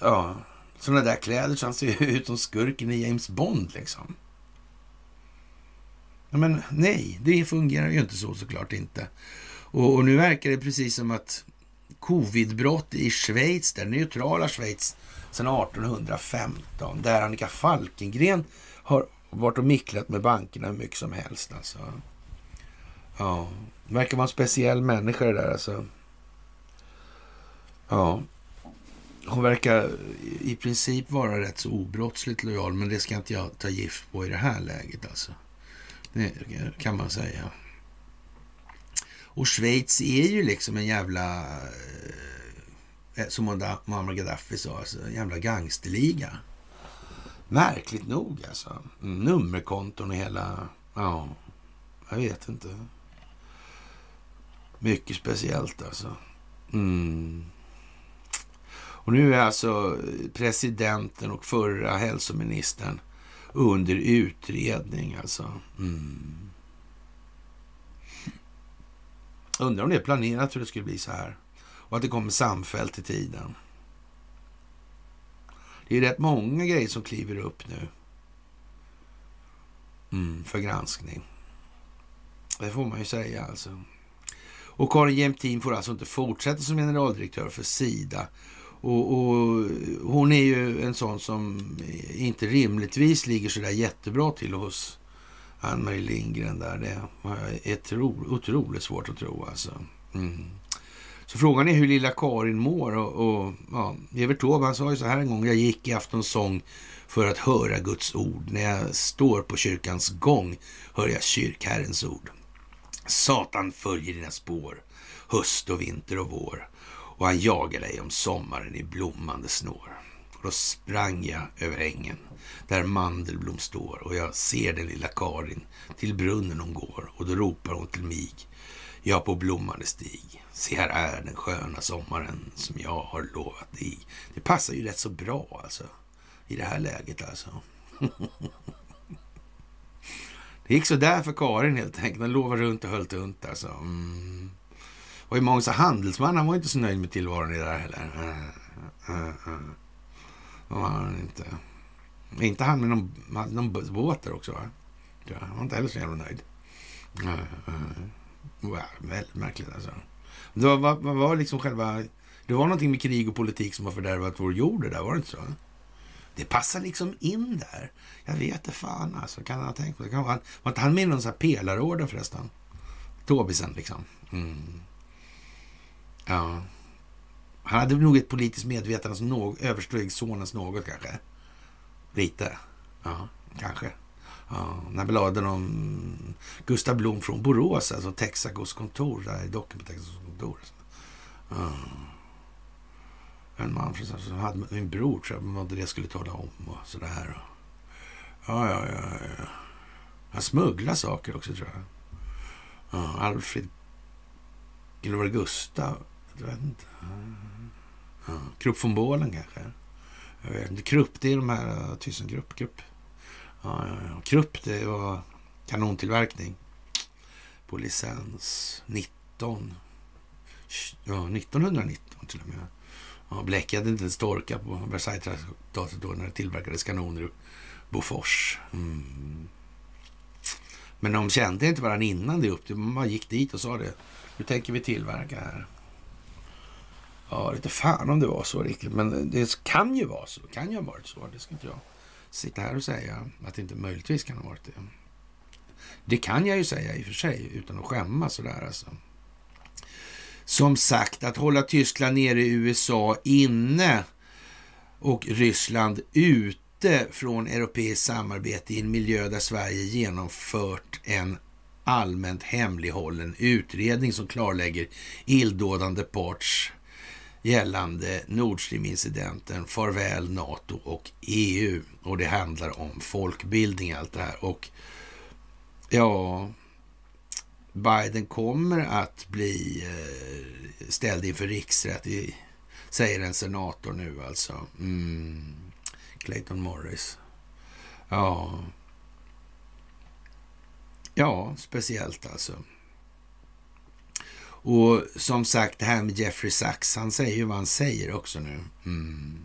ja, sådana där kläder så han ser [LAUGHS] ut som skurken i James Bond liksom? Ja, men nej, det fungerar ju inte så såklart inte. Och, och nu verkar det precis som att covidbrott i Schweiz, det neutrala Schweiz, sedan 1815, där Annika Falkengren har varit och micklat med bankerna hur mycket som helst. Alltså. Ja, verkar vara en speciell människa det där alltså. Ja. Hon verkar i princip vara rätt så obrottsligt lojal, men det ska inte jag ta gift på i det här läget alltså. Det kan man säga. Och Schweiz är ju liksom en jävla, eh, som Muammar Gaddafi sa, alltså, en jävla gangsterliga. Märkligt nog alltså. Nummerkonton och hela, ja, jag vet inte. Mycket speciellt alltså. Mm. Och nu är alltså presidenten och förra hälsoministern under utredning alltså. Mm. Undrar om det är planerat hur det skulle bli så här. Och att det kommer samfällt i tiden. Det är rätt många grejer som kliver upp nu. Mm, för granskning. Det får man ju säga alltså. Och Karin Jämtin får alltså inte fortsätta som generaldirektör för Sida. Och, och, hon är ju en sån som inte rimligtvis ligger så där jättebra till hos Ann-Marie Lindgren där. Det är otroligt svårt att tro alltså. Mm. Så frågan är hur lilla Karin mår och, och ja, Evert Taube han sa ju så här en gång. Jag gick i aftonsång för att höra Guds ord. När jag står på kyrkans gång hör jag kyrkherrens ord. Satan följer dina spår, höst och vinter och vår och han jagar dig om sommaren i blommande snår. Och då sprang jag över ängen där Mandelblom står och jag ser den lilla Karin till brunnen hon går och då ropar hon till mig. Jag på blommande stig. Se här är den sköna sommaren som jag har lovat dig. Det passar ju rätt så bra alltså. I det här läget alltså. [LAUGHS] det gick så där för Karin helt enkelt. Den lovade runt och höll tunt alltså. Mm. Och i många handelsman, han var inte så nöjd med tillvaron i det där heller. Mm, mm, mm, det var han inte. Inte han med någon, någon båt där också va? Ja, han var inte heller så jävla nöjd. Eh, eh. Wow, väldigt märkligt alltså. Det var, var, var liksom själva... Det var någonting med krig och politik som har fördärvat vår jord det där, var det inte så? Det passar liksom in där. Jag vet det fan alltså. Kan han ha tänkt på det? Kan han, var inte han med i någon sån här pelarorden förresten? Tobisen liksom. Mm. Ja. Han hade nog ett politiskt medvetande som något, översteg sonens något kanske. Lite. Ja, kanske. Ja, när bladen om Gustav Blom från Borås, alltså Texacos kontor, där i docken på Texacos kontor. Ja. En man som hade min bror, tror jag, vad det skulle tala om och sådär. Ja, ja, ja. ja. Han smugglade saker också, tror jag. Ja, Alfred... Eller var det Gustav? Jag vet inte. Ja. Krupp von Bålen kanske? Jag vet inte. Krupp, det är de här uh, Thyssenkrupp. Krupp. Ja, ja, ja. Krupp, det var kanontillverkning på licens 19. Ja, 1919 till och med. Ja, Bläck hade inte ens torkat på Versaillestraktatet då när det tillverkades kanoner i Bofors. Mm. Men de kände inte varandra innan det upp. Man gick dit och sa det. Nu tänker vi tillverka här? Ja, lite fan om det var så riktigt. Men det kan ju vara så. Det kan ju ha varit så. Det ska inte jag sitta här och säga att det inte möjligtvis kan ha varit det. Det kan jag ju säga i och för sig utan att skämmas sådär alltså. Som sagt, att hålla Tyskland nere i USA inne och Ryssland ute från europeiskt samarbete i en miljö där Sverige genomfört en allmänt hemlighållen utredning som klarlägger illdådande parts gällande Nord Stream-incidenten, farväl NATO och EU. Och det handlar om folkbildning allt det här. Och ja, Biden kommer att bli eh, ställd inför riksrätt, i, säger en senator nu alltså. Mm. Clayton Morris. Ja. Ja, speciellt alltså. Och som sagt, det här med Jeffrey Sachs, han säger ju vad han säger också nu. Mm.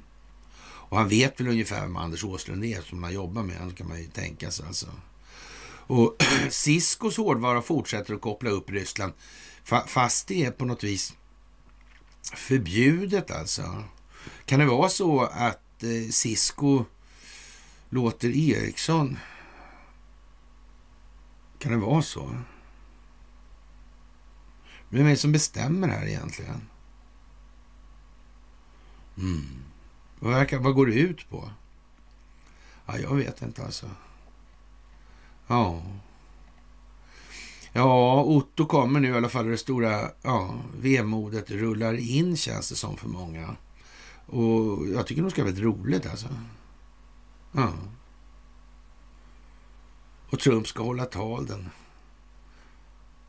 Och han vet väl ungefär vem Anders Åslund är som han jobbar med, kan man ju tänka sig alltså. Och [CLEARS THROAT] Ciscos hårdvara fortsätter att koppla upp Ryssland, fast det är på något vis förbjudet alltså. Kan det vara så att eh, Cisco låter Ericsson... Kan det vara så? Vem är det som bestämmer här egentligen? Mm. Vad, verkar, vad går det ut på? Ja, jag vet inte alltså. Ja. Ja, Otto kommer nu i alla fall. Det stora ja, vemodet rullar in känns det som för många. Och jag tycker nog ska vara väldigt roligt alltså. Ja. Och Trump ska hålla tal den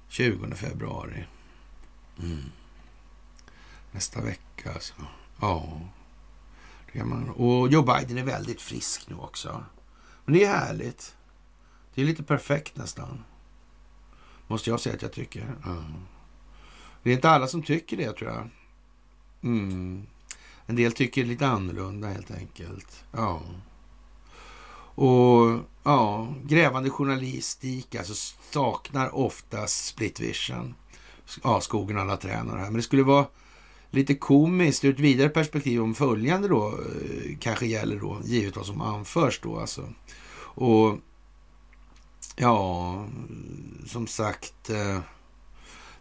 20 februari. Mm. Nästa vecka alltså. Ja. Det kan man. Och Joe Biden är väldigt frisk nu också. Men det är härligt. Det är lite perfekt nästan. Måste jag säga att jag tycker. Ja. Det är inte alla som tycker det tror jag. Mm. En del tycker lite annorlunda helt enkelt. Ja. Och ja, grävande journalistik alltså saknar ofta split vision. Ja, skogen alla träd och det här. Men det skulle vara lite komiskt ur ett vidare perspektiv om följande då eh, kanske gäller då, givet vad som anförs då alltså. Och Ja, som sagt. Eh,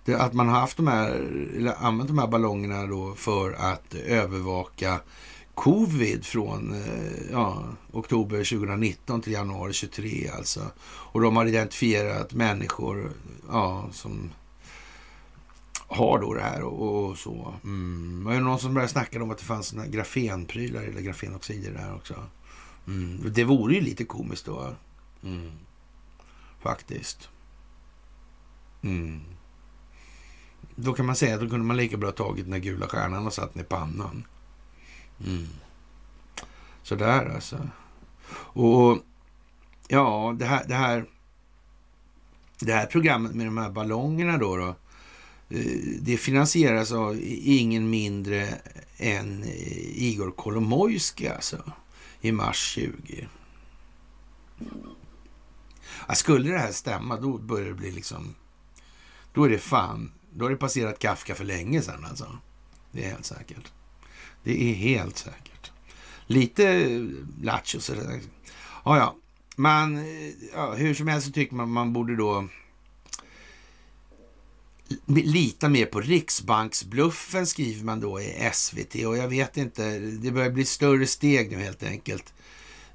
det, att man har haft de här, eller använt de här ballongerna då för att övervaka covid från eh, ja, oktober 2019 till januari 2023 alltså. Och de har identifierat människor ja, som har då det här och, och så. Mm. Var det någon som började snacka om att det fanns såna grafenprylar eller grafenoxider där också? Mm. Det vore ju lite komiskt då. Mm. Faktiskt. Mm. Då kan man säga att då kunde man lika bra tagit den där gula stjärnan och satt den i pannan. Mm. Sådär alltså. Och ja, det här, det här, det här programmet med de här ballongerna då, då Eh, det finansieras av ingen mindre än eh, Igor Kolomojski alltså i mars 20. Ja, skulle det här stämma, då börjar det bli liksom... Då är det fan... Då har det passerat Kafka för länge sedan alltså. Det är helt säkert. Det är helt säkert. lite eh, lattjo sådär. Ja, ja. Man, ja, hur som helst så tycker man man borde då lita mer på Riksbanksbluffen skriver man då i SVT och jag vet inte, det börjar bli större steg nu helt enkelt.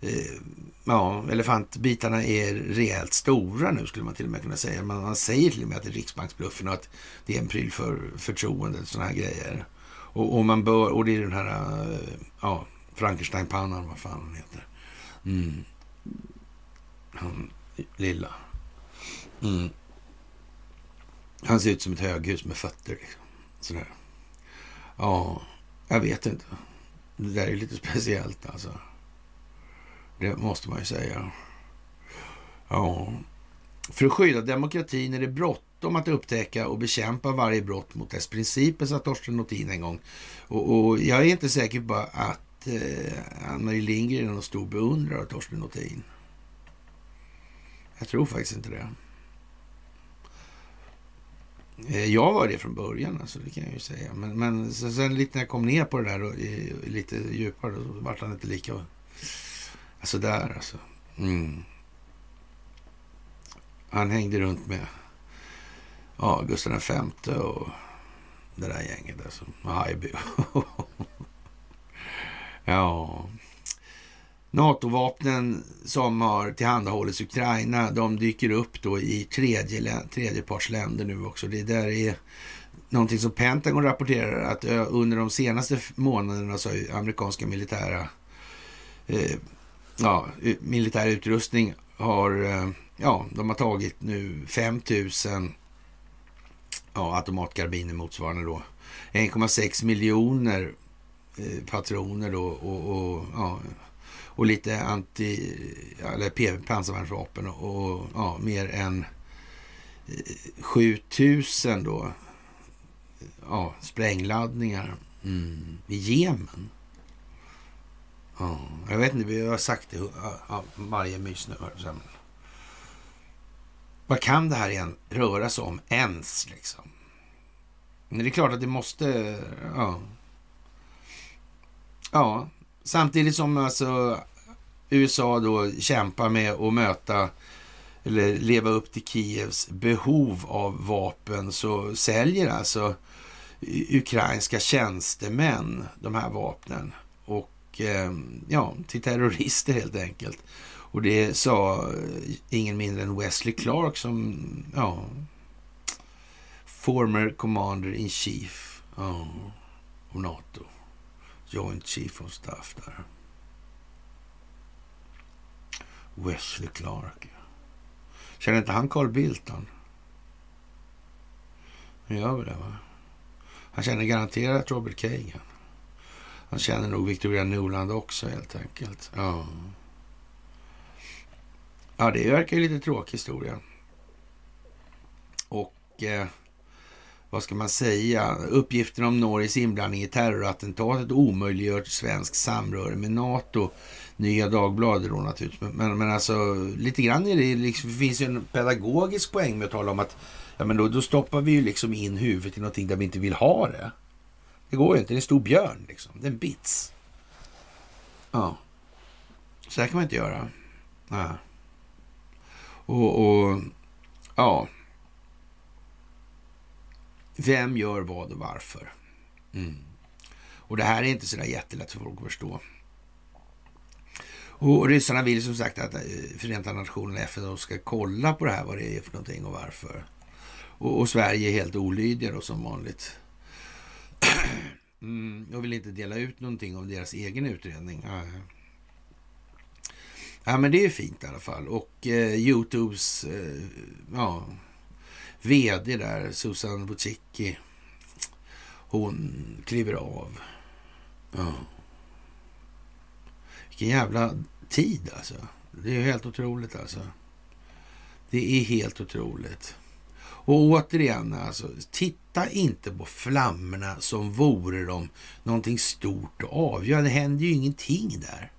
Eh, ja, elefantbitarna är rejält stora nu skulle man till och med kunna säga. Man, man säger till och med att det är Riksbanksbluffen och att det är en pryl för förtroendet, sådana här grejer. Och, och, man bör, och det är den här, eh, ja, Frankensteinpannan, vad fan han heter. Mm. Han lilla. Mm. Han ser ut som ett höghus med fötter. Liksom. Sådär. Ja, jag vet inte. Det där är lite speciellt alltså. Det måste man ju säga. Ja. För att skydda demokratin är det bråttom att upptäcka och bekämpa varje brott mot dess principer, sa Torsten Nothin en gång. Och, och jag är inte säker på att eh, Ann-Marie Lindgren är någon stor beundrare av Torsten Nothin. Jag tror faktiskt inte det. Eh, jag var det från början, alltså, det kan jag ju säga. Men, men sen lite när jag kom ner på det där och, i, lite djupare, då vart han inte lika... Alltså där alltså. Mm. Han hängde runt med ja, Gustav V och det där gänget alltså. Och Haijby. [LAUGHS] ja. NATO-vapnen som har tillhandahållits Ukraina, de dyker upp då i tredje, tredjepartsländer nu också. Det där är någonting som Pentagon rapporterar att under de senaste månaderna så har amerikanska militära eh, ja, militär utrustning har, eh, ja, de har tagit nu 5000 ja, automatkarbiner motsvarande då 1,6 miljoner eh, patroner då och, och ja, och lite anti, eller pansarvärnsvapen och, och ja, mer än eh, 7000 då ja, sprängladdningar mm, i Jemen. Ja, jag vet inte, vi har sagt det ja, varje mys nu. Vad kan det här igen röra sig om ens liksom? Men det är klart att det måste, ja. Ja, samtidigt som alltså USA då kämpar med att möta eller leva upp till Kievs behov av vapen så säljer alltså ukrainska tjänstemän de här vapnen. Och ehm, ja, till terrorister helt enkelt. Och det sa ingen mindre än Wesley Clark som, ja, former commander in chief ja, av NATO. Joint chief of staff där. Wesley Clark. Känner inte han Carl Bildt han? Han gör väl det va? Han känner garanterat Robert Kagan. Han känner nog Victoria Nuland också helt enkelt. Ja. Ja, det verkar ju lite tråkig historia. Och eh, vad ska man säga? Uppgiften om Norges inblandning i terrorattentatet omöjliggör svensk samröre med NATO Nya Dagbladet då naturligtvis. Men, men alltså lite grann är det liksom, det finns ju en pedagogisk poäng med att tala om att ja, men då, då stoppar vi ju liksom in huvudet i någonting där vi inte vill ha det. Det går ju inte. Det är en stor björn liksom. Den bits. Ja. Så här kan man inte göra. Ja. Och, och ja. Vem gör vad och varför? Mm. Och det här är inte så där jättelätt för folk att förstå. Och ryssarna vill som sagt att eh, Förenta Nationerna, FN, ska kolla på det här, vad det är för någonting och varför. Och, och Sverige är helt olydiga då som vanligt. Mm, jag vill inte dela ut någonting om deras egen utredning. Ja, ja men det är fint i alla fall. Och eh, Youtubes eh, ja, vd där, Susan Wojcicki, hon kliver av. Ja. Vilken jävla tid alltså. Det är helt otroligt alltså. Det är helt otroligt. Och återigen alltså, titta inte på flammorna som vore de någonting stort och avgörande. Det händer ju ingenting där.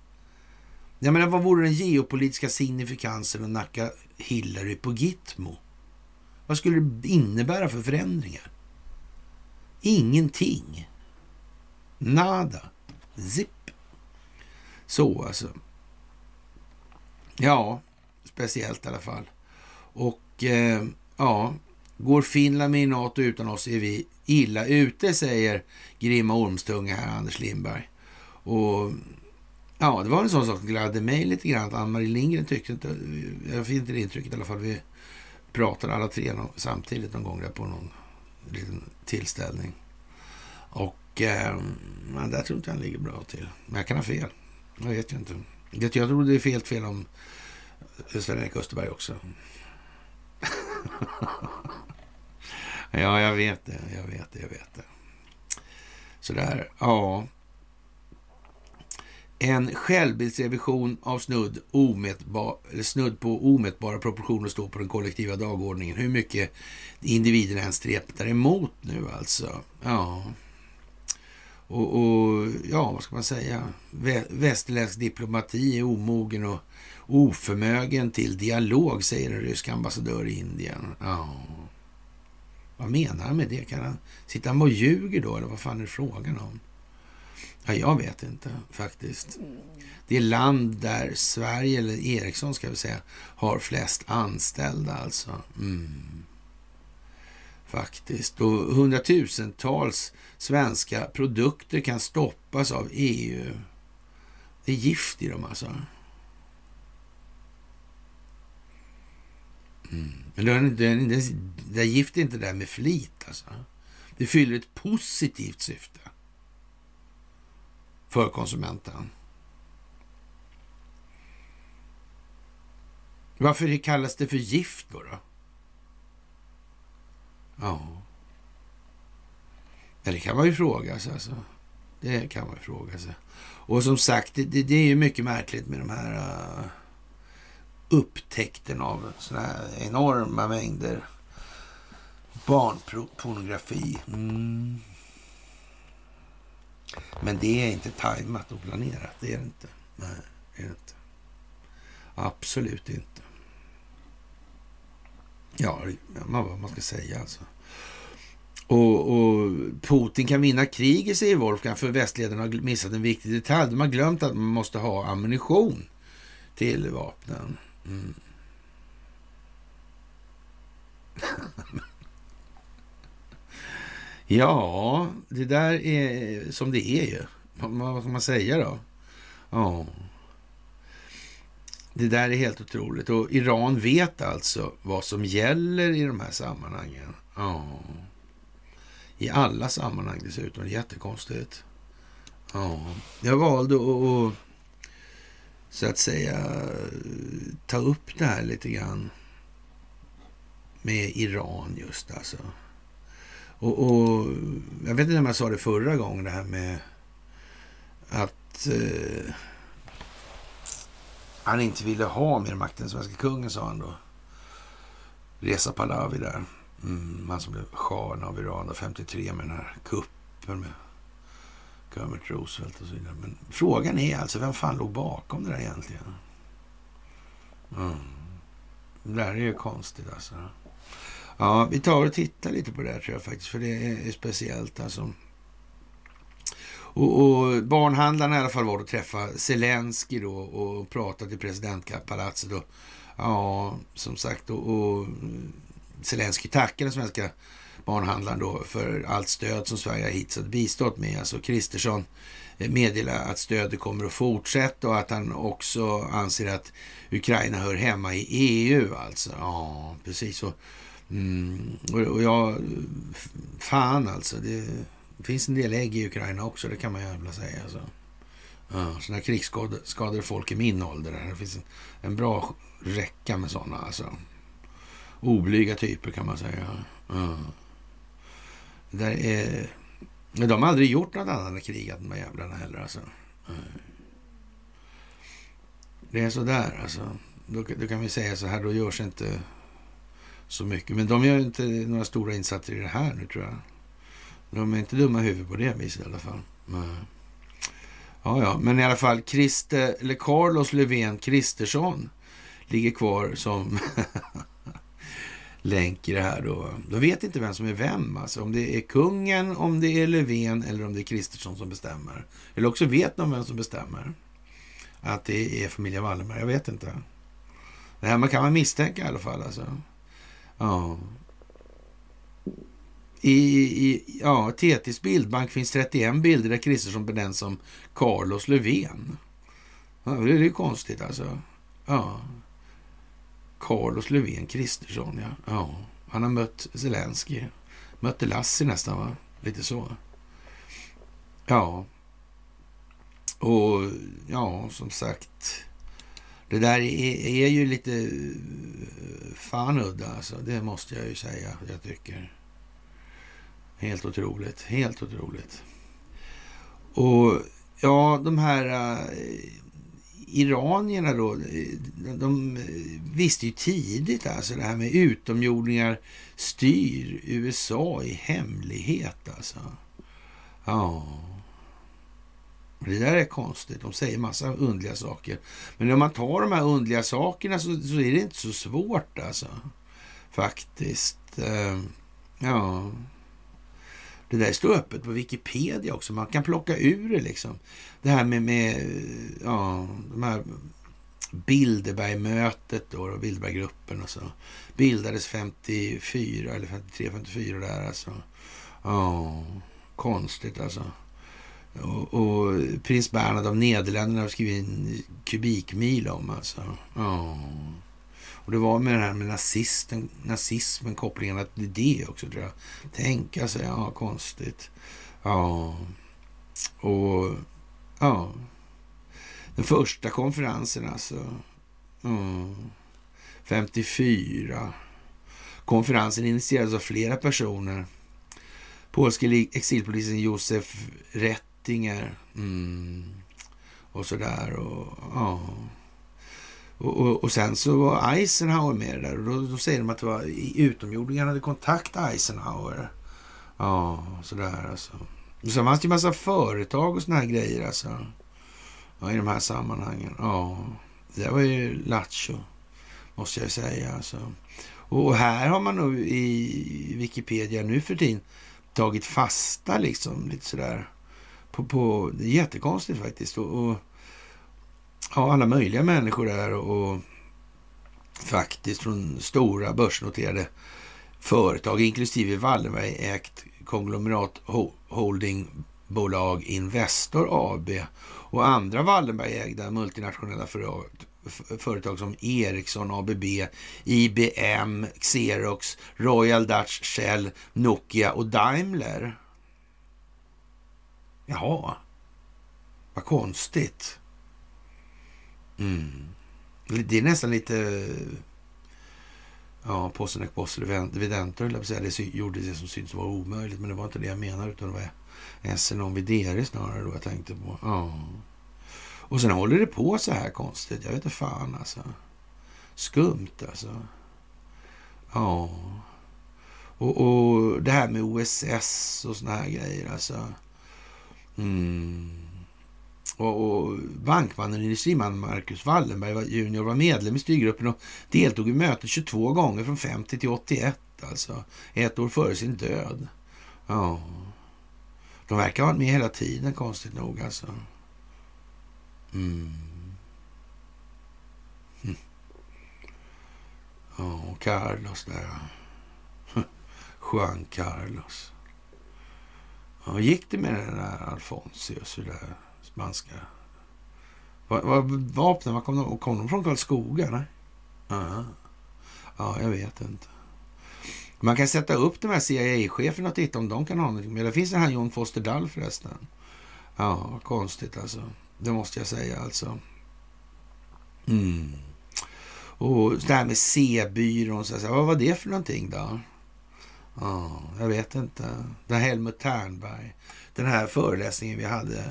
Jag menar, vad vore den geopolitiska signifikansen att nacka Hillary på Gitmo? Vad skulle det innebära för förändringar? Ingenting. Nada. Zip. Så alltså. Ja, speciellt i alla fall. Och eh, ja, går Finland med i NATO utan oss är vi illa ute, säger Grimma Ormstunga här, Anders Lindberg. Och ja, det var en sån sak som gladde mig lite grann, att Ann-Marie Lindgren tyckte inte, jag fick inte det intrycket i alla fall, vi pratade alla tre samtidigt någon gång där på någon liten tillställning. Och eh, där tror inte han ligger bra till. Men jag kan ha fel. Jag vet ju inte. Jag tror det är helt fel om Sven-Erik Österberg också. [LAUGHS] ja, jag vet det. Jag vet det. Jag vet det. Sådär. Ja. En självbildsrevision av snudd, omätbar, eller snudd på omätbara proportioner står på den kollektiva dagordningen. Hur mycket individen än stretar emot nu alltså. Ja. Och, och, ja, vad ska man säga? Västerländsk diplomati är omogen och oförmögen till dialog, säger en rysk ambassadör i Indien. Ja. Vad menar han med det? Kan han sitta och ljuger då, eller vad fan är det frågan om? Ja, jag vet inte faktiskt. Det är land där Sverige, eller Ericsson ska vi säga, har flest anställda alltså. Mm. Faktiskt. Och hundratusentals svenska produkter kan stoppas av EU. Det är gift i dem alltså. Mm. Men det, det, det, det gift är inte där med flit alltså. Det fyller ett positivt syfte för konsumenten. Varför kallas det för gift då? då? Ja. Det kan man ju fråga sig. Alltså. Det kan man ju fråga sig. Och som sagt, det, det, det är ju mycket märkligt med de här äh, uh, upptäckten av sådana här enorma mängder barnpornografi. Mm. Men det är inte tajmat och planerat. Det är det inte. Nej, det är det inte. Absolut inte. Ja, vad man ska säga alltså. Och, och, Putin kan vinna kriget, säger Wolfgang, för västledarna har missat en viktig detalj. De har glömt att man måste ha ammunition till vapnen. Mm. [LAUGHS] ja, det där är som det är ju. Vad ska man säga då? Ja. Det där är helt otroligt. Och Iran vet alltså vad som gäller i de här sammanhangen. Ja. I alla sammanhang dessutom. Det är jättekonstigt. Ja. Jag valde att så att säga ta upp det här lite grann med Iran just alltså. Och, och jag vet inte om jag sa det förra gången det här med att eh, han inte ville ha mer makt än svenska kungen, sa han då. Reza Pahlavi där. Mm, han som blev shahen av Iran då, 53 med den här kuppen med Kermit Roosevelt och så vidare. Men frågan är alltså, vem fan låg bakom det där egentligen? Mm. Det där är ju konstigt alltså. Ja, vi tar och tittar lite på det här tror jag faktiskt, för det är speciellt alltså. Och, och barnhandlarna i alla fall var att träffa Zelensky då och prata till presidentpalatset. ja, som sagt, och, och Zelensky tackade den svenska barnhandlaren då för allt stöd som Sverige har hittills bistått med. Alltså Kristersson eh, meddelar att stödet kommer att fortsätta och att han också anser att Ukraina hör hemma i EU. Alltså, ja, precis. Och, mm, och, och ja, fan alltså. Det, det finns en del ägg i Ukraina också, det kan man jävla säga. Alltså. Ja, sådana krigsskadade folk i min ålder. Det finns en, en bra räcka med sådana. Alltså. Oblyga typer kan man säga. Ja. Där är, de har aldrig gjort något annat än krigat, de här jävlarna heller. Alltså. Det är sådär alltså. Då, då kan vi säga så här, då görs inte så mycket. Men de gör inte några stora insatser i det här nu tror jag. De är inte dumma i huvudet på det viset i alla fall. Men, ja, ja, men i alla fall Christe, eller Carlos Löfven Kristersson ligger kvar som [LAUGHS] länk i det här då. De vet inte vem som är vem, alltså. Om det är kungen, om det är Löfven eller om det är Kristersson som bestämmer. Eller också vet de vem som bestämmer. att det är familjen Wallenberg. Jag vet inte. Det här man kan man misstänka i alla fall. Alltså. Ja. I, i ja, TTs bildbank finns 31 bilder där Kristersson benämns som Carlos Löfven. Ja, det är ju konstigt alltså. Ja. Carlos Löfven Kristersson, ja. ja. Han har mött Zelensky. Mötte Lassi nästan, va? Lite så. Ja. Och ja, som sagt. Det där är, är ju lite eh, fan udda alltså. Det måste jag ju säga. Jag tycker. Helt otroligt. Helt otroligt. Och ja, de här äh, iranierna då, de visste ju tidigt alltså det här med utomjordingar styr USA i hemlighet alltså. Ja. Det där är konstigt. De säger massa undliga saker. Men om man tar de här undliga sakerna så, så är det inte så svårt alltså. Faktiskt. Eh, ja. Det där står öppet på Wikipedia också. Man kan plocka ur det liksom. Det här med, med ja, de här Bilderbergmötet då, och Bilderberggruppen och så. Bildades 54 eller 53, 54 där alltså. Ja, konstigt alltså. Och, och prins Bernhard av Nederländerna har skrivit en kubikmil om alltså. Ja. Och det var med det här med nazisten, nazismen, kopplingen till det också tror jag. Tänka sig, ja konstigt. Ja. Och ja. Den första konferensen alltså. Mm. 54. Konferensen initierades av flera personer. Polske exilpolisen Josef Rättinger Mm. Och sådär. Och, ja. Och, och, och, sen så var Eisenhower med där och då, då säger de att det var utomjordingar hade kontakt Eisenhower. Ja, sådär alltså. Och sen fanns det ju massa företag och såna här grejer alltså. Ja, i de här sammanhangen. Ja, det var ju lattjo, måste jag säga alltså. Och här har man nog i Wikipedia nu för tiden tagit fasta liksom lite sådär. På, på, det är jättekonstigt faktiskt. Och, och ja, alla möjliga människor där och faktiskt från stora börsnoterade företag, inklusive Wallenberg-ägt konglomerat holdingbolag Investor AB och andra Wallenberg-ägda multinationella företag som Ericsson, ABB, IBM, Xerox, Royal Dutch Shell, Nokia och Daimler. Jaha, vad konstigt. Mm. Det är nästan lite... Ja, påsen och höll jag säga. Det gjorde det som syntes vara omöjligt, men det var inte det jag menade, utan det var SNOM Videre snarare då jag tänkte på. Ja. Och sen håller det på så här konstigt. Jag vet inte fan alltså. Skumt alltså. Ja. Och, och det här med OSS och såna här grejer alltså. Mm. Och, och bankmannen och industrimannen Marcus Wallenberg junior var medlem i styrgruppen och deltog i mötet 22 gånger från 50 till 81. Alltså ett år före sin död. Ja. De verkar ha varit med hela tiden konstigt nog alltså. Mm. Hm. Ja, och Carlos där. Hm. Juan Carlos. Ja, gick det med den där Alfonsius? Där? Spanska. Vad, vad, vapnen, var kom de, kom de från Karlskoga? Nej? Aha. Ja, jag vet inte. Man kan sätta upp de här CIA-cheferna och titta om de kan ha någonting med. Det finns den här John Foster Dull förresten. Ja, konstigt alltså. Det måste jag säga alltså. Mm. Och det här med C-byrån, så vad var det för någonting då? Ja, jag vet inte. Den här Helmut Ternberg. Den här föreläsningen vi hade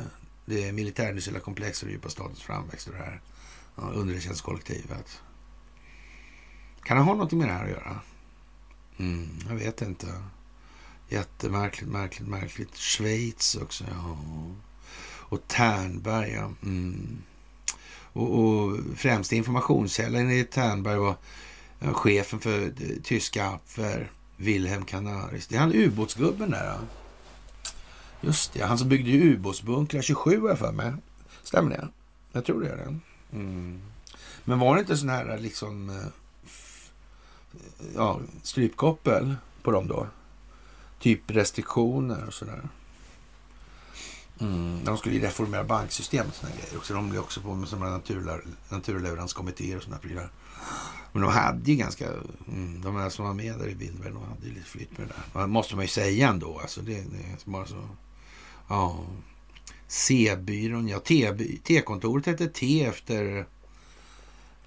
det militärindustriella komplexet och djupa statens framväxt och det här ja, underrättelsekollektivet. Kan det ha något med det här att göra? Mm, jag vet inte. Jättemärkligt, märkligt, märkligt. Schweiz också, ja. Och Ternberg, ja. Mm. Och, och främsta informationskällan i Ternberg var chefen för tyska Abwehr, Wilhelm Canaris. Det är han ubåtsgubben där. Ja. Just det, han som byggde ubåtsbunkrar 27 har jag för mig. Stämmer det? Jag tror det är det. Mm. Men var det inte sån här liksom eh, ja, strypkoppel på dem då? Typ restriktioner och sådär. Mm. De skulle ju reformera banksystemet och sådana grejer också. De blev också på med sådana naturle naturleveranskommittéer och sådana prylar. Men de hade ju ganska, mm, de här som var med där i bilden, de hade ju lite flytt med det där. Det måste man ju säga ändå. Alltså det, det är bara så. Ja. C-byrån, ja. T-kontoret hette T efter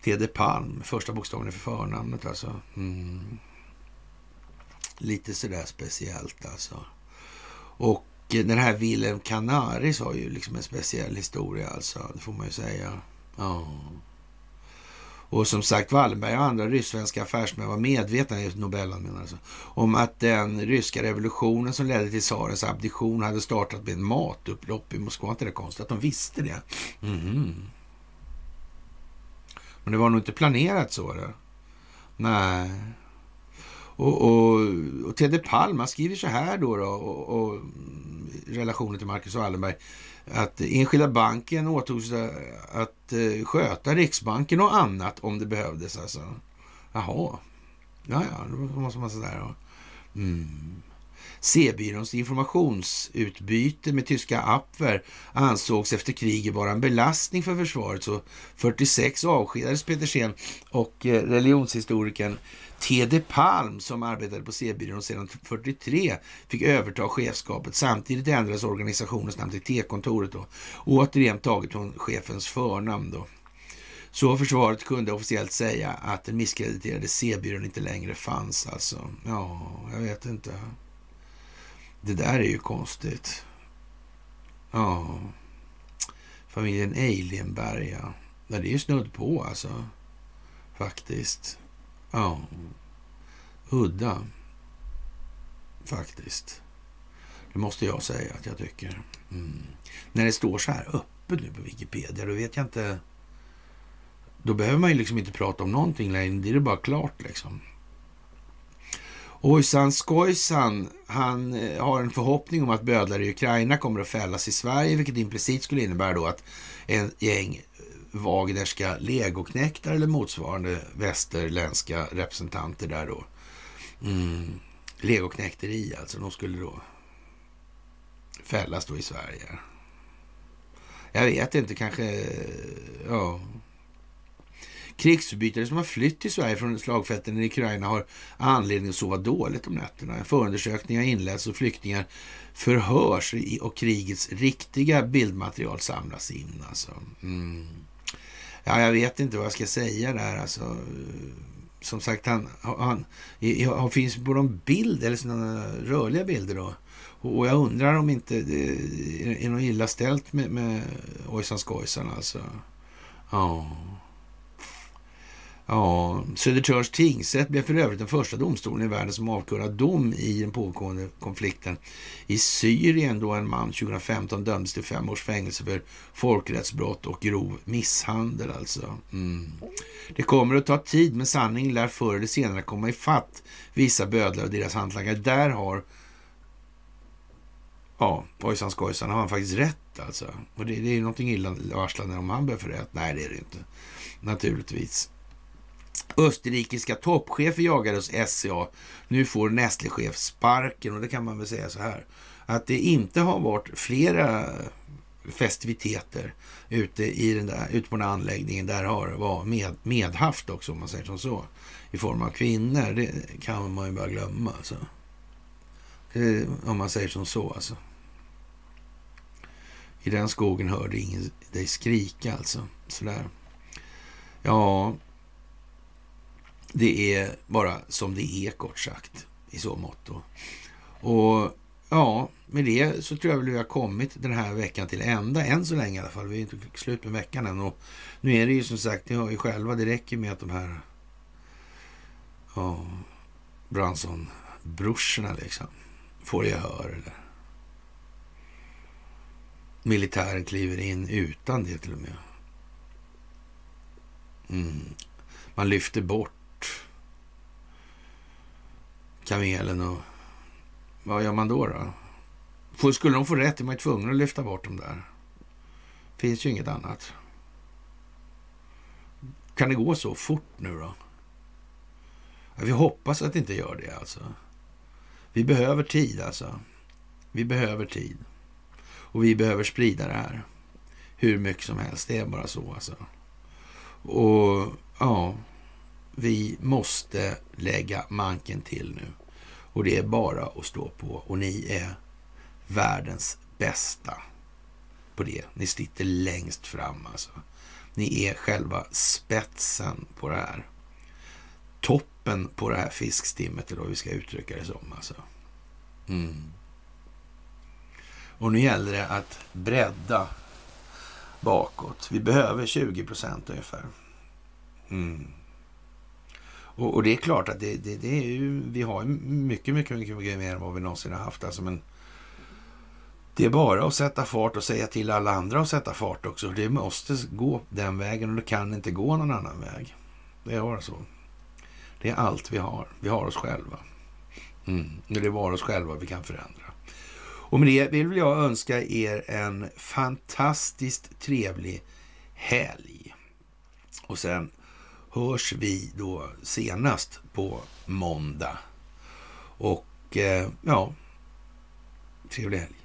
TD Palm. Första bokstaven för förnamnet alltså. Mm. Lite sådär speciellt alltså. Och den här Wilhelm Canaris har ju liksom en speciell historia alltså. Det får man ju säga. Ja. Och som sagt, Wallenberg och andra ryssvenska affärsmän var medvetna, Nobelman alltså, om att den ryska revolutionen som ledde till tsarens abdiktion hade startat med en matupplopp i Moskva. Inte det konstigt att de visste det? Mm. Men det var nog inte planerat så. Då. Nej. Och, och, och Tedde Palm, skriver så här då, då och, och relationen till Marcus Wallenberg att enskilda banken åtog sig att eh, sköta Riksbanken och annat om det behövdes. Alltså. Jaha, ja, ja, då måste man sådär. Mm. C-byråns informationsutbyte med tyska Apfer ansågs efter kriget vara en belastning för försvaret. Så 46 avskedades Petersen och eh, religionshistorikern T.D. Palm som arbetade på C-byrån sedan 43 fick överta chefskapet. Samtidigt ändrades organisationens namn till T-kontoret då. Återigen taget från chefens förnamn då. Så försvaret kunde officiellt säga att den misskrediterade C-byrån inte längre fanns alltså. Ja, jag vet inte. Det där är ju konstigt. Ja. Familjen Eilenberg, ja. Det är ju snudd på alltså. Faktiskt. Ja. Udda. Faktiskt. Det måste jag säga att jag tycker. Mm. När det står så här öppet nu på Wikipedia, då vet jag inte. Då behöver man ju liksom inte prata om någonting längre. Det är bara klart liksom. Ojsan Skojsan, han eh, har en förhoppning om att bödlar i Ukraina kommer att fällas i Sverige, vilket implicit skulle innebära då att en gäng Wagnerska legoknektar eller motsvarande västerländska representanter där då. Mm. Legoknekteri alltså, de skulle då fällas då i Sverige. Jag vet inte, kanske, ja. Krigsförbrytare som har flytt till Sverige från slagfälten i Ukraina har anledning att sova dåligt om nätterna. Förundersökningar inletts och flyktingar förhörs och krigets riktiga bildmaterial samlas in. Alltså. Mm. Ja, jag vet inte vad jag ska säga där. Alltså, som sagt, han, han, han finns på någon bild, eller sådana rörliga bilder då. Och jag undrar om inte det är något illa ställt med, med Ojsan Skojsan alltså. Ja. Ja, Södertörns tingsrätt blev för övrigt den första domstolen i världen som avkunnade dom i den pågående konflikten i Syrien då en man 2015 dömdes till fem års fängelse för folkrättsbrott och grov misshandel alltså. Mm. Det kommer att ta tid men sanningen lär förr eller senare komma ifatt vissa bödlar och deras hantlangare. Där har Ja, ojsan skojsan har han faktiskt rätt alltså. Och det, det är ju någonting illavarslande om han behöver få rätt. Nej, det är det inte. Naturligtvis. Österrikiska toppchefer jagades SCA. Nu får Nestlé-chef sparken och det kan man väl säga så här. Att det inte har varit flera festiviteter ute, i den där, ute på den här anläggningen. Där har var med, medhaft också om man säger som så. I form av kvinnor. Det kan man ju bara glömma. Alltså. Det, om man säger som så alltså. I den skogen hörde ingen dig skrika alltså. Sådär. Ja, det är bara som det är kort sagt i så mått. Och ja, med det så tror jag väl vi har kommit den här veckan till ända, än så länge i alla fall. Vi är inte slut med veckan än. Och nu är det ju som sagt, ni hör ju själva, det räcker med att de här ja, Branson-brorsorna liksom får gehör. Eller militären kliver in utan det till och med. Mm. Man lyfter bort kamelen och vad gör man då? då? Skulle de få rätt är man ju tvungen att lyfta bort dem där. finns ju inget annat. Kan det gå så fort nu då? Ja, vi hoppas att det inte gör det alltså. Vi behöver tid alltså. Vi behöver tid. Och vi behöver sprida det här. Hur mycket som helst. Det är bara så alltså. Och ja, vi måste lägga manken till nu. Och det är bara att stå på. Och ni är världens bästa på det. Ni sitter längst fram alltså. Ni är själva spetsen på det här. Toppen på det här fiskstimmet, eller vad vi ska uttrycka det som. Alltså. Mm. Och nu gäller det att bredda bakåt. Vi behöver 20 procent ungefär. Mm. Och, och, det är klart att det, det, det, är ju, vi har mycket, mycket, mycket, mycket mer än vad vi någonsin har haft. Alltså, men det är bara att sätta fart och säga till alla andra att sätta fart också. Det måste gå den vägen och det kan inte gå någon annan väg. Det är bara så. Det är allt vi har. Vi har oss själva. Mm. Det är bara oss själva vi kan förändra. Och med det vill jag önska er en fantastiskt trevlig helg. Och sen hörs vi då senast på måndag. Och eh, ja, trevlig helg.